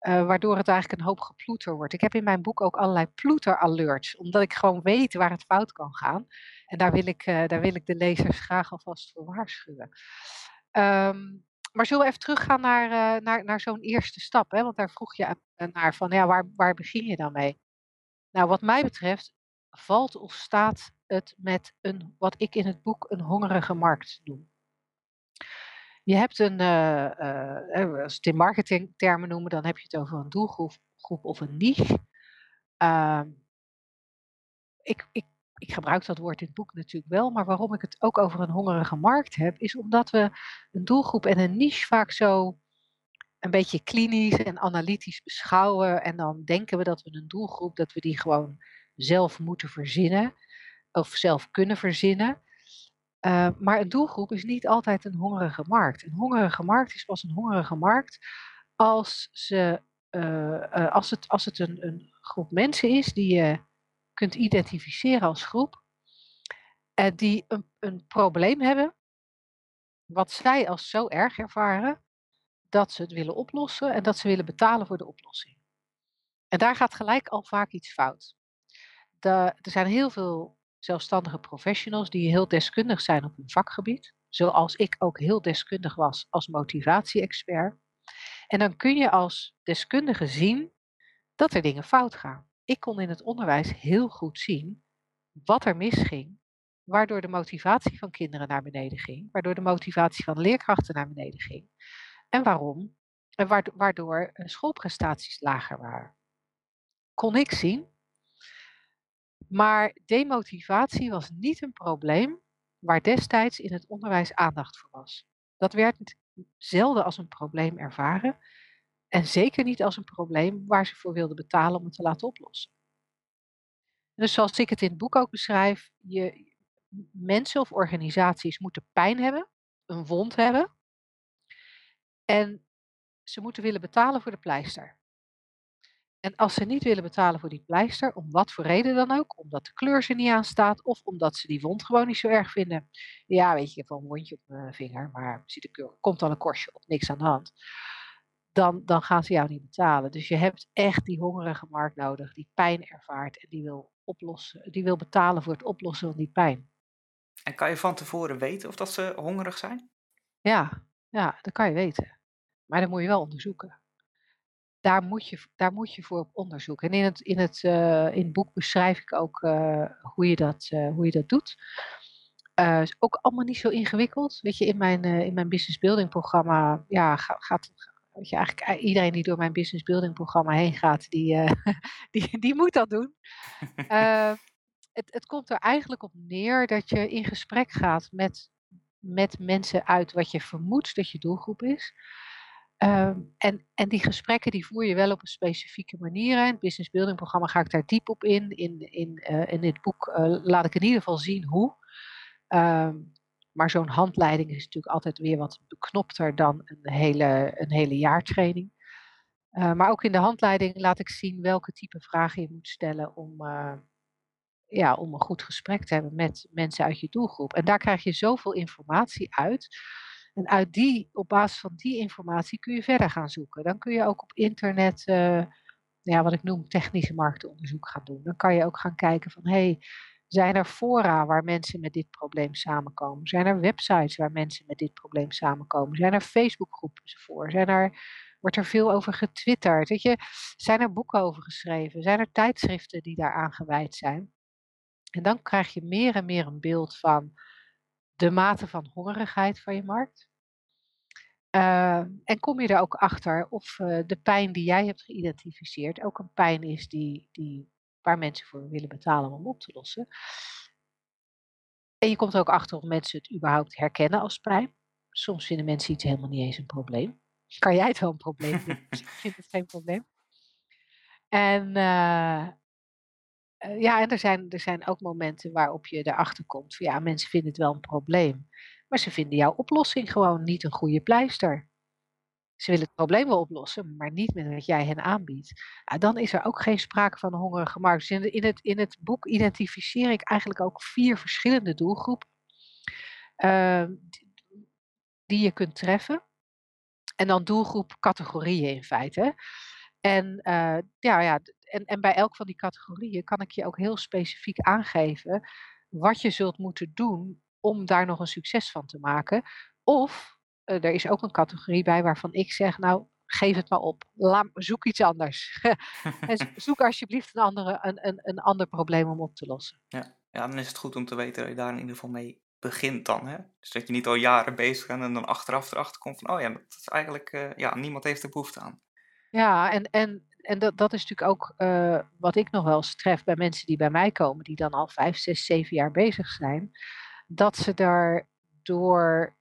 Uh, waardoor het eigenlijk een hoop geploeter wordt. Ik heb in mijn boek ook allerlei ploeter-alerts. Omdat ik gewoon weet waar het fout kan gaan. En daar wil ik, daar wil ik de lezers graag alvast voor waarschuwen. Um, maar zullen we even teruggaan naar, naar, naar zo'n eerste stap? Hè? Want daar vroeg je naar van, ja, waar, waar begin je dan mee? Nou, wat mij betreft valt of staat het met een, wat ik in het boek een hongerige markt noem. Je hebt een, uh, uh, als we het in marketingtermen noemen, dan heb je het over een doelgroep groep of een niche. Uh, ik, ik, ik gebruik dat woord in het boek natuurlijk wel, maar waarom ik het ook over een hongerige markt heb, is omdat we een doelgroep en een niche vaak zo een beetje klinisch en analytisch beschouwen. En dan denken we dat we een doelgroep, dat we die gewoon zelf moeten verzinnen of zelf kunnen verzinnen. Uh, maar een doelgroep is niet altijd een hongerige markt. Een hongerige markt is pas een hongerige markt als, ze, uh, uh, als het, als het een, een, groep mensen is die je kunt identificeren als groep, en die een, een probleem hebben, wat zij als zo erg ervaren, dat ze het willen oplossen en dat ze willen betalen voor de oplossing. En daar gaat gelijk al vaak iets fout er zijn heel veel zelfstandige professionals die heel deskundig zijn op hun vakgebied. Zoals ik ook heel deskundig was als motivatie-expert. En dan kun je als deskundige zien dat er dingen fout gaan. Ik kon in het onderwijs heel goed zien wat er misging, waardoor de motivatie van kinderen naar beneden ging, waardoor de motivatie van leerkrachten naar beneden ging. En waarom? En waardoor schoolprestaties lager waren. Kon ik zien maar demotivatie was niet een probleem waar destijds in het onderwijs aandacht voor was. Dat werd zelden als een probleem ervaren en zeker niet als een probleem waar ze voor wilden betalen om het te laten oplossen. Dus zoals ik het in het boek ook beschrijf, je, mensen of organisaties moeten pijn hebben, een wond hebben en ze moeten willen betalen voor de pleister. En als ze niet willen betalen voor die pleister, om wat voor reden dan ook, omdat de kleur ze niet aanstaat of omdat ze die wond gewoon niet zo erg vinden. Ja, weet je, ik heb wel een wondje op mijn vinger, maar ziet er komt dan een korstje op, niks aan de hand. Dan, dan gaan ze jou niet betalen. Dus je hebt echt die hongerige markt nodig, die pijn ervaart en die wil, oplossen, die wil betalen voor het oplossen van die pijn. En kan je van tevoren weten of dat ze hongerig zijn? Ja, ja, dat kan je weten. Maar dat moet je wel onderzoeken daar moet je, daar moet je voor op onderzoek. En in het, in het, uh, in het boek beschrijf ik ook uh, hoe, je dat, uh, hoe je dat doet. is ook allemaal niet zo ingewikkeld. Weet je, in mijn, in mijn business building programma ja, gaat, weet je, eigenlijk iedereen die door mijn business building programma heen gaat, die, die, die moet dat doen. het, het komt er eigenlijk op neer dat je in gesprek gaat met, met mensen uit wat je vermoedt dat je doelgroep is. Ehm, en, en die gesprekken die voer je wel op een specifieke manier. In het business building programma ga ik daar diep op in. In, in, uh, in dit boek uh, laat ik in ieder geval zien hoe. Ehm, maar zo'n handleiding is natuurlijk altijd weer wat beknopter dan een hele, een hele jaartraining. Uh, maar ook in de handleiding laat ik zien welke type vragen je moet stellen om, ja, om een goed gesprek te hebben met mensen uit je doelgroep. En daar krijg je zoveel informatie uit. En uit die, op basis van die informatie kun je verder gaan zoeken. Dan kun je ook op internet, uh, ja, wat ik noem technische marktonderzoek gaan doen. Dan kan je ook gaan kijken van, hey, zijn er fora waar mensen met dit probleem samenkomen? Zijn er websites waar mensen met dit probleem samenkomen? Zijn er Facebookgroepen voor? Zijn er, wordt er veel over getwitterd? Weet je, zijn er boeken over geschreven? Zijn er tijdschriften die daaraan gewijd zijn? En dan krijg je meer en meer een beeld van de mate van hongerigheid van je markt. Uh, en kom je er ook achter of uh, de pijn die jij hebt geïdentificeerd ook een pijn is die, die, waar mensen voor willen betalen om op te lossen. En je komt er ook achter of mensen het überhaupt herkennen als pijn. Soms vinden mensen iets helemaal niet eens een probleem. Kan jij het wel een probleem vinden? Ik vind het geen probleem. En uh, uh, ja, en er zijn, er zijn ook momenten waarop je erachter komt van ja, mensen vinden het wel een probleem. Maar ze vinden jouw oplossing gewoon niet een goede pleister. Ze willen het probleem wel oplossen, maar niet met wat jij hen aanbiedt. Nou, dan is er ook geen sprake van hongerige markt. In, het, in het boek identificeer ik eigenlijk ook vier verschillende doelgroepen uh, die je kunt treffen. En dan doelgroep categorieën in feite. En, uh, ja, ja, en, en bij elk van die categorieën kan ik je ook heel specifiek aangeven wat je zult moeten doen om daar nog een succes van te maken. Of uh, er is ook een categorie bij waarvan ik zeg, nou, geef het maar op. Laat, zoek iets anders. zoek alsjeblieft een, andere, een, een, een ander probleem om op te lossen. Ja. ja, dan is het goed om te weten dat je daar in ieder geval mee begint dan. Hè? Dus dat je niet al jaren bezig bent en dan achteraf erachter komt van, oh ja, dat is eigenlijk, uh, ja, niemand heeft er behoefte aan. Ja, en, en, en dat, dat is natuurlijk ook uh, wat ik nog wel eens tref bij mensen die bij mij komen, die dan al vijf, zes, zeven jaar bezig zijn, dat ze daar door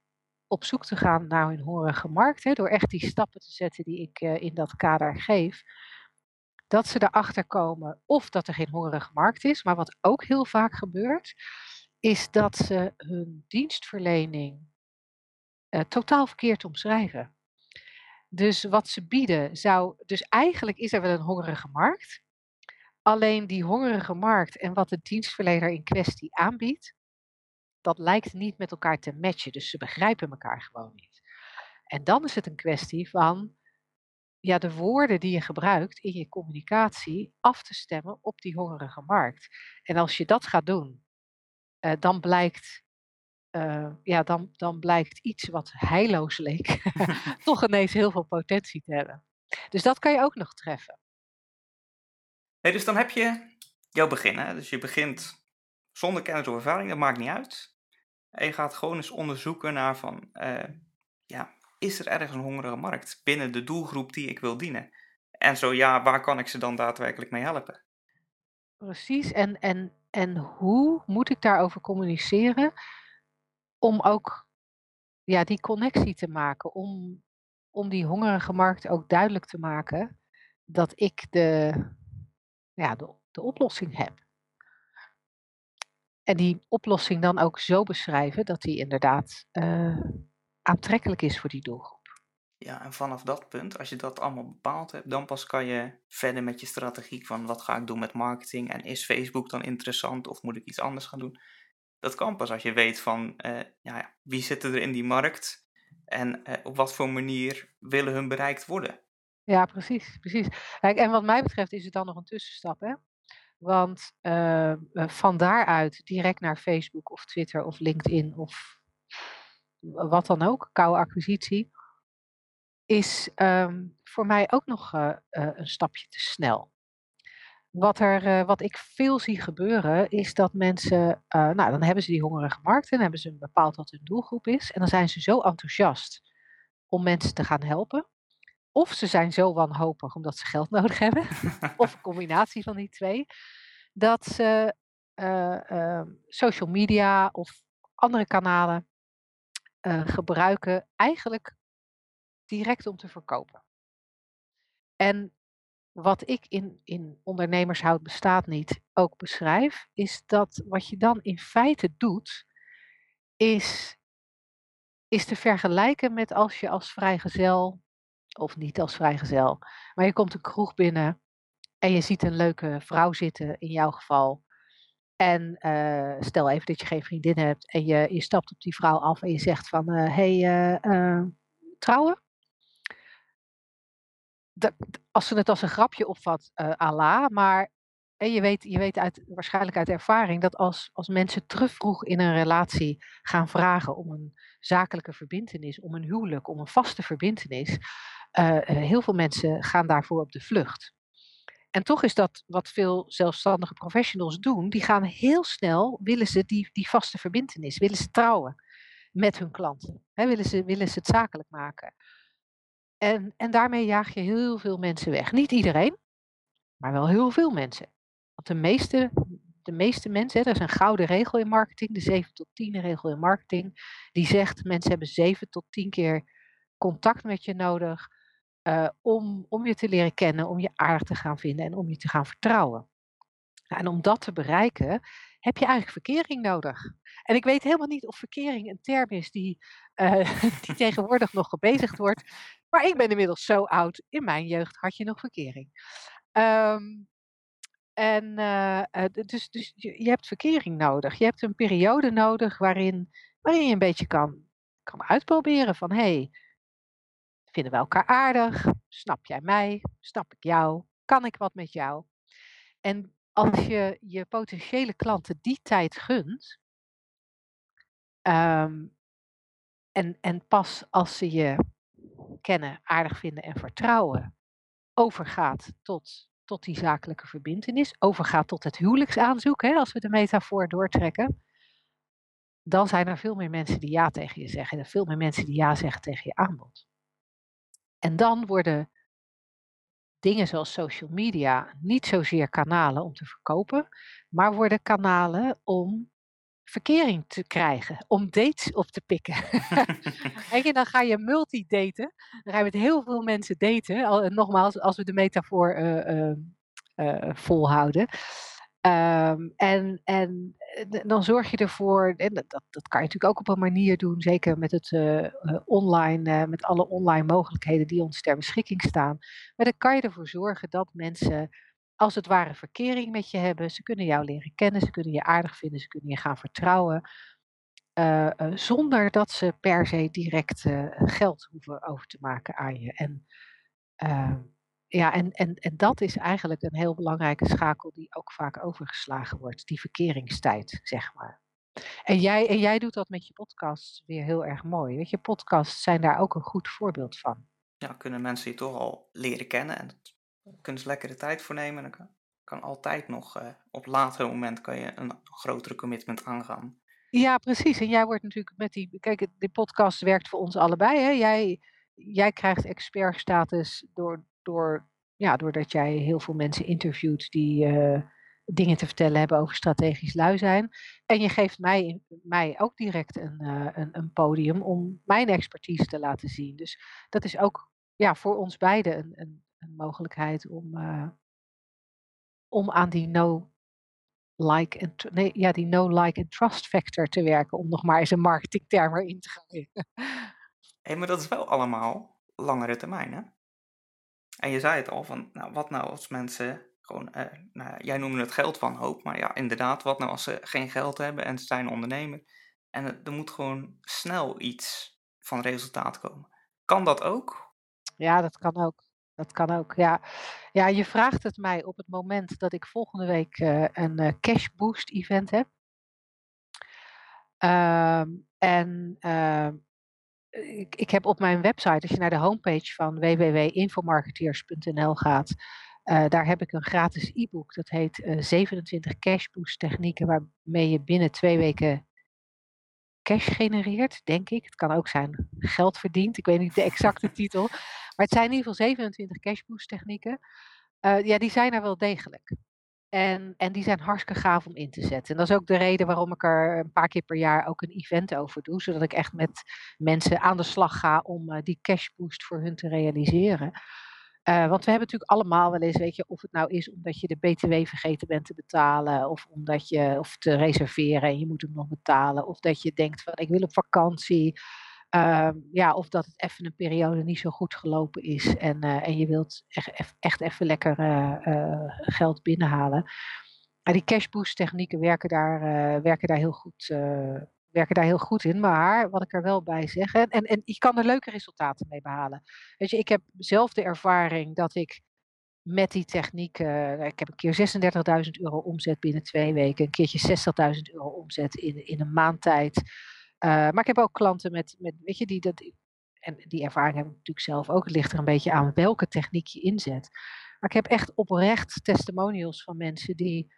op zoek te gaan naar hun hongerige markt, hè, door echt die stappen te zetten die ik uh, in dat kader geef, dat ze erachter komen of dat er geen hongerige markt is, maar wat ook heel vaak gebeurt, is dat ze hun dienstverlening uh, totaal verkeerd omschrijven. Dus wat ze bieden zou. Dus eigenlijk is er wel een hongerige markt. Alleen die hongerige markt en wat de dienstverlener in kwestie aanbiedt, dat lijkt niet met elkaar te matchen. Dus ze begrijpen elkaar gewoon niet. En dan is het een kwestie van ja, de woorden die je gebruikt in je communicatie af te stemmen op die hongerige markt. En als je dat gaat doen, uh, dan blijkt uh, ja, dan, dan blijkt iets wat heilloos leek, toch ineens heel veel potentie te hebben. Dus dat kan je ook nog treffen. Dus dan heb je jouw begin. Hè? Dus je begint zonder kennis of ervaring, dat maakt niet uit. En je gaat gewoon eens onderzoeken naar van, uh, ja, is er ergens een hongerige markt binnen de doelgroep die ik wil dienen? En zo ja, waar kan ik ze dan daadwerkelijk mee helpen? Precies, en, en, en hoe moet ik daarover communiceren? Om ook ja, die connectie te maken, om, om die hongerige markt ook duidelijk te maken dat ik de, ja, de, de oplossing heb. En die oplossing dan ook zo beschrijven dat die inderdaad uh, aantrekkelijk is voor die doelgroep. Ja, en vanaf dat punt, als je dat allemaal bepaald hebt, dan pas kan je verder met je strategie van wat ga ik doen met marketing en is Facebook dan interessant of moet ik iets anders gaan doen dat kan pas als je weet van uh, ja, wie zitten er in die markt en uh, op wat voor manier willen hun bereikt worden. Ja, precies. precies. Kijk, en wat mij betreft is het dan nog een tussenstap. Hè? Want uh, van daaruit direct naar Facebook of Twitter of LinkedIn of wat dan ook, koude acquisitie, is um, voor mij ook nog een stapje te snel. Wat, er, uh, wat ik veel zie gebeuren is dat mensen, uh, nou dan hebben ze die hongerige markt en hebben ze bepaald wat hun doelgroep is. En dan zijn ze zo enthousiast om mensen te gaan helpen. Of ze zijn zo wanhopig omdat ze geld nodig hebben. of een combinatie van die twee. Dat ze uh, social media of andere kanalen gebruiken eigenlijk direct om te verkopen. En wat ik in, in ondernemershoud bestaat niet ook beschrijf, is dat wat je dan in feite doet, is, is te vergelijken met als je als vrijgezel of niet als vrijgezel. Maar je komt een kroeg binnen en je ziet een leuke vrouw zitten, in jouw geval. En uh, stel even dat je geen vriendin hebt en je, je stapt op die vrouw af en je zegt van, hé, hey, uh, trouwen? Dat, als ze het als een grapje opvat, uh, Allah, maar je weet, je weet uit, waarschijnlijk uit ervaring dat als, als mensen te vroeg in een relatie gaan vragen om een zakelijke verbindenis, om een huwelijk, om een vaste verbindenis, heel veel mensen gaan daarvoor op de vlucht. En toch is dat wat veel zelfstandige professionals doen. Die gaan heel snel, willen ze die, die vaste verbindenis, willen ze trouwen met hun klanten. He, willen, ze, willen ze het zakelijk maken. En, en daarmee jaag je heel veel mensen weg. Niet iedereen, maar wel heel veel mensen. Want de meeste, de meeste mensen, hè, er is een gouden regel in marketing, de 7 tot 10 regel in marketing, die zegt mensen hebben 7 tot 10 keer contact met je nodig uh, om, om je te leren kennen, om je aardig te gaan vinden en om je te gaan vertrouwen. En om dat te bereiken heb je eigenlijk verkering nodig. En ik weet helemaal niet of verkering een term is die, uh, die tegenwoordig nog gebezigd wordt. Maar ik ben inmiddels zo oud. In mijn jeugd had je nog verkering. Um, en uh, dus, dus je, je, hebt verkering nodig. Je hebt een periode nodig waarin, waarin je een beetje kan, kan uitproberen van hé, hey, Vinden we elkaar aardig? Snap jij mij? Snap ik jou? Kan ik wat met jou? En als je je potentiële klanten die tijd gunt, um, en, en pas als ze je kennen, aardig vinden en vertrouwen, overgaat tot, tot die zakelijke verbindenis, overgaat tot het huwelijksaanzoek, hè, als we de metafoor doortrekken, dan zijn er veel meer mensen die ja tegen je zeggen en veel meer mensen die ja zeggen tegen je aanbod. En dan worden dingen zoals social media niet zozeer kanalen om te verkopen, maar worden kanalen om verkering te krijgen, om dates op te pikken. en dan ga je multidaten, dan ga je met heel veel mensen daten. Al, nogmaals, als we de metafoor uh, uh, uh, volhouden. Um, en, en eh, dan zorg je ervoor, en dat, dat kan je natuurlijk ook op een manier doen, zeker met het uh, online, met alle online mogelijkheden die ons ter beschikking staan. Maar dan kan je ervoor zorgen dat mensen als het ware verkering met je hebben. Ze kunnen jou leren kennen, ze kunnen je aardig vinden, ze kunnen je gaan vertrouwen. Zonder dat ze per se direct geld hoeven over te maken aan je. En ehm, ja, en, en, en dat is eigenlijk een heel belangrijke schakel die ook vaak overgeslagen wordt, die verkeringstijd, zeg maar. En jij, en jij doet dat met je podcast weer heel erg mooi. Weet je, podcasts zijn daar ook een goed voorbeeld van. Ja, kunnen mensen je toch al leren kennen en kunnen ze lekker de tijd voor nemen. Dan kan, kan altijd nog, uh, op later moment kan je een grotere commitment aangaan. Ja, precies. En jij wordt natuurlijk met die, kijk, die podcast werkt voor ons allebei. Hè? Jij, jij krijgt expertstatus door, door, ja, doordat jij heel veel mensen interviewt die uh, dingen te vertellen hebben over strategisch lui zijn. En je geeft mij, mij ook direct een, uh, een, een, podium om mijn expertise te laten zien. Dus dat is ook ja, voor ons beiden een, een, een mogelijkheid om, uh, om aan die no like and nee, ja, die no like and trust factor te werken, om nog maar eens een marketingterm erin te gooien. Hé, maar dat is wel allemaal langere termijn, hè? En je zei het al, van nou, wat nou als mensen gewoon, eh, nou, jij noemde het geld van hoop, maar ja, inderdaad, wat nou als ze geen geld hebben en ze zijn ondernemer en er moet gewoon snel iets van resultaat komen. Kan dat ook? Ja, dat kan ook. Dat kan ook, ja. Ja, je vraagt het mij op het moment dat ik volgende week uh, een uh, cash boost event heb. Uh, en ehm, ik, ik heb op mijn website, als je naar de homepage van www.infomarketeers.nl gaat, uh, daar heb ik een gratis e-book. Dat heet uh, 27 cash boost technieken waarmee je binnen twee weken cash genereert, denk ik. Het kan ook zijn geld verdient. Ik weet niet de exacte titel. Maar het zijn in ieder geval 27 cash boost technieken. Uh, ja, die zijn er wel degelijk. En, en die zijn hartstikke gaaf om in te zetten. En dat is ook de reden waarom ik er een paar keer per jaar ook een event over doe. Zodat ik echt met mensen aan de slag ga om uh, die cash boost voor hun te realiseren. Uh, want we hebben natuurlijk allemaal wel eens, weet je, of het nou is omdat je de BTW vergeten bent te betalen, of omdat je, of te reserveren en je moet hem nog betalen, of dat je denkt van ik wil op vakantie. Ehm, ja, of dat het even een periode niet zo goed gelopen is en, eh, en je wilt echt, echt even lekker eh, eh, geld binnenhalen. Maar die cashboost technieken werken daar, werken, daar heel goed, werken daar heel goed in. Maar wat ik er wel bij zeg, en, en, en je kan er leuke resultaten mee behalen. Weet je, ik heb zelf de ervaring dat ik met die techniek, ik heb een keer 36.000 euro omzet binnen twee weken, een keertje 60.000 euro omzet in, in een maand tijd. Uh, maar ik heb ook klanten met, met weet je, die dat, en die ervaring heb ik natuurlijk zelf ook. Het ligt er een beetje aan welke techniek je inzet. Maar ik heb echt oprecht testimonials van mensen die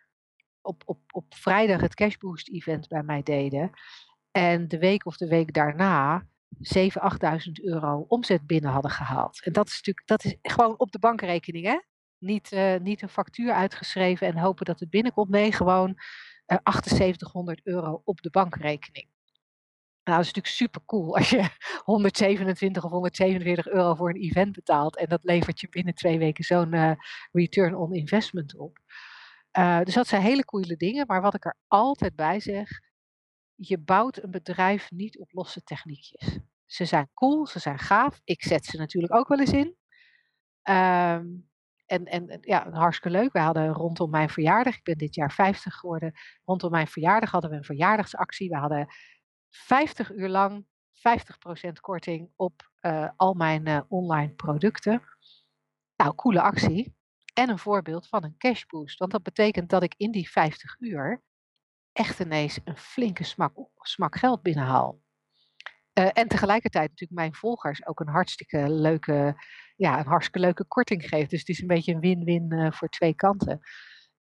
op, op, op vrijdag het Cashboost event bij mij deden. En de week of de week daarna 7.000, 8.000 euro omzet binnen hadden gehaald. En dat is natuurlijk, dat is gewoon op de bankrekening, hè? Niet, uh, niet een factuur uitgeschreven en hopen dat het binnenkomt. Nee, gewoon uh, 7800 euro op de bankrekening. Nou, dat is natuurlijk super cool als je 127 of 147 euro voor een event betaalt en dat levert je binnen twee weken zo'n uh, return on investment op. Uh, dus dat zijn hele coole dingen, maar wat ik er altijd bij zeg, je bouwt een bedrijf niet op losse techniekjes. Ze zijn cool, ze zijn gaaf. Ik zet ze natuurlijk ook wel eens in. Um, en, en ja, hartstikke leuk. We hadden rondom mijn verjaardag, ik ben dit jaar 50 geworden, rondom mijn verjaardag hadden we een verjaardagsactie. We hadden 50 uur lang 50% korting op uh, al mijn uh, online producten. Nou, coole actie. En een voorbeeld van een cashboost. Want dat betekent dat ik in die 50 uur echt ineens een flinke smak, smak geld binnenhaal. Uh, en tegelijkertijd natuurlijk mijn volgers ook een hartstikke leuke, ja, een hartstikke leuke korting geeft. Dus het is een beetje een win-win voor twee kanten.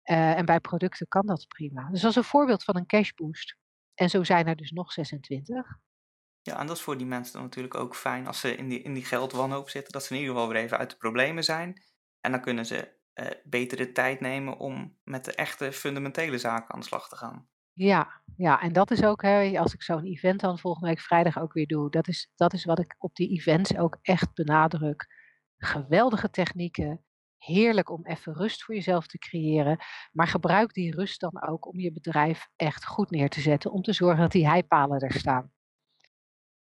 en bij producten kan dat prima. Dus is een voorbeeld van een cashboost. En zo zijn er dus nog 26. Ja, en dat is voor die mensen dan natuurlijk ook fijn als ze in die, in die geldwanhoop zitten, dat ze in ieder geval weer even uit de problemen zijn. En dan kunnen ze uh, beter de tijd nemen om met de echte fundamentele zaken aan de slag te gaan. Ja, ja, en dat is ook, hè, als ik zo'n event dan volgende week vrijdag ook weer doe, dat is, dat is wat ik op die events ook echt benadruk. Geweldige technieken, heerlijk om even rust voor jezelf te creëren. Maar gebruik die rust dan ook om je bedrijf echt goed neer te zetten. Om te zorgen dat die heipalen er staan.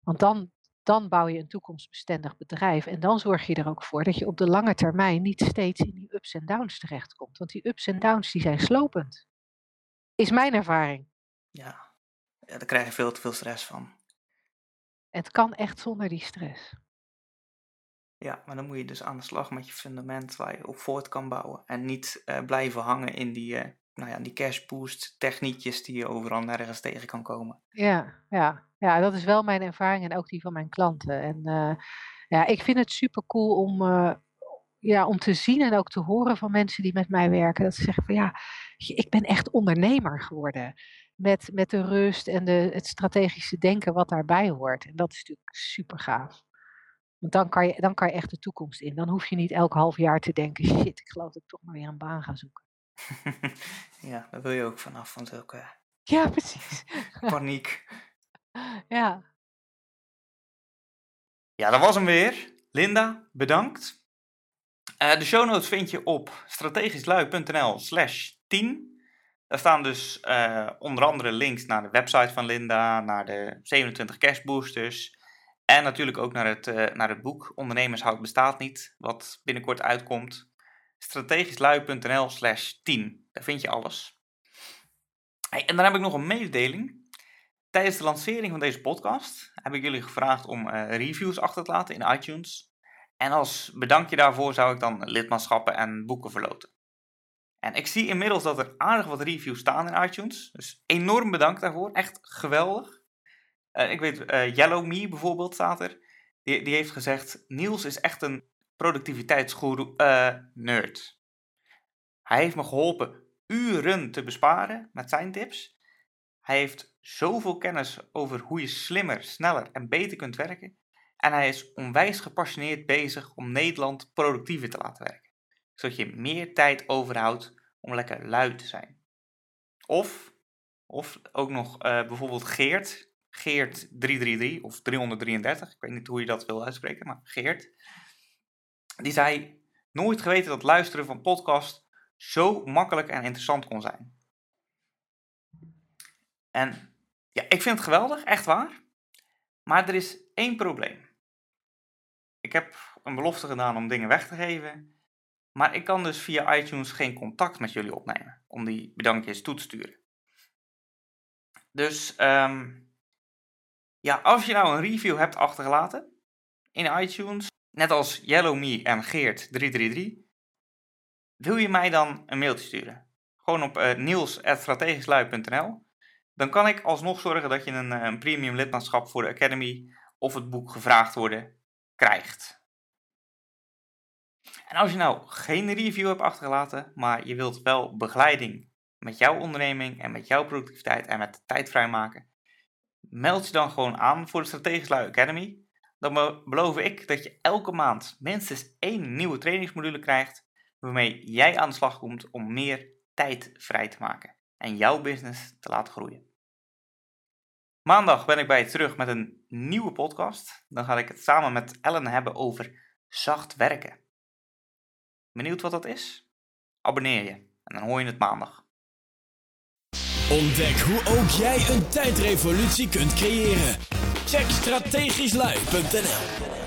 Want dan, dan bouw je een toekomstbestendig bedrijf. En dan zorg je er ook voor dat je op de lange termijn niet steeds in die ups en downs terechtkomt. Want die ups en downs die zijn slopend. Is mijn ervaring. Ja, ja daar krijg je veel te veel stress van. Het kan echt zonder die stress. Ja, maar dan moet je dus aan de slag met je fundament waar je op voort kan bouwen. En niet uh, blijven hangen in die, uh, nou ja, die cash boost techniekjes die je overal nergens tegen kan komen. Ja, ja. ja, dat is wel mijn ervaring en ook die van mijn klanten. En uh, ja, ik vind het super cool om, ja, om te zien en ook te horen van mensen die met mij werken. Dat ze zeggen van ja, ik ben echt ondernemer geworden. Met, met de rust en de, het strategische denken wat daarbij hoort. En dat is natuurlijk super gaaf. Want dan kan, je, dan kan je echt de toekomst in. Dan hoef je niet elk half jaar te denken: shit, ik geloof dat ik toch maar weer een baan ga zoeken. ja, daar wil je ook vanaf, van zulke. Ja, precies. Paniek. ja. Ja, dat was hem weer. Linda, bedankt. Uh, de show notes vind je op strategischlui.nl slash 10. Daar staan dus uh, onder andere links naar de website van Linda, naar de 27 cash boosters en natuurlijk ook naar het, uh, naar het boek Ondernemershoud bestaat niet, wat binnenkort uitkomt. strategischlui.nl slash 10. Daar vind je alles. Hey, en dan heb ik nog een mededeling. Tijdens de lancering van deze podcast heb ik jullie gevraagd om uh, reviews achter te laten in iTunes. En als bedankje daarvoor zou ik dan lidmaatschappen en boeken verloten. En ik zie inmiddels dat er aardig wat reviews staan in iTunes. Dus enorm bedankt daarvoor. Echt geweldig. Uh, ik weet, uh, Yellow Me bijvoorbeeld staat er. Die, die heeft gezegd, Niels is echt een productiviteitsgoeroe uh, nerd. Hij heeft me geholpen uren te besparen met zijn tips. Hij heeft zoveel kennis over hoe je slimmer, sneller en beter kunt werken. En hij is onwijs gepassioneerd bezig om Nederland productiever te laten werken. Zodat je meer tijd overhoudt om lekker lui te zijn. Of, of ook nog bijvoorbeeld Geert, Geert 333 of 333, ik weet niet hoe je dat wil uitspreken, maar Geert. Die zei, nooit geweten dat luisteren van podcast zo makkelijk en interessant kon zijn. En ja, ik vind het geweldig, echt waar. Maar er is één probleem. Ik heb een belofte gedaan om dingen weg te geven, maar ik kan dus via iTunes geen contact met jullie opnemen om die bedankjes toe te sturen. Dus ehm, ja, als je nou een review hebt achtergelaten in iTunes, net als Yellow Me en Geert333, wil je mij dan een mailtje sturen? Gewoon op uh, niels.strategischlui.nl dan kan ik alsnog zorgen dat je een, eh, een premium lidmaatschap voor de Academy of het boek gevraagd worden krijgt. En als je nou geen review hebt achtergelaten, maar je wilt wel begeleiding met jouw onderneming en met jouw productiviteit en met tijd vrijmaken, meld je dan gewoon aan voor de Strategisch Lui Academy. Dan beloof ik dat je elke maand minstens één nieuwe trainingsmodule krijgt, waarmee jij aan de slag komt om meer tijd vrij te maken en jouw business te laten groeien. Maandag ben ik bij je terug met een nieuwe podcast. Dan ga ik het samen met Ellen hebben over zacht werken. Benieuwd wat dat is? Abonneer je en dan hoor je het maandag. Ontdek hoe ook jij een tijdrevolutie kunt creëren. Check strategischlui.nl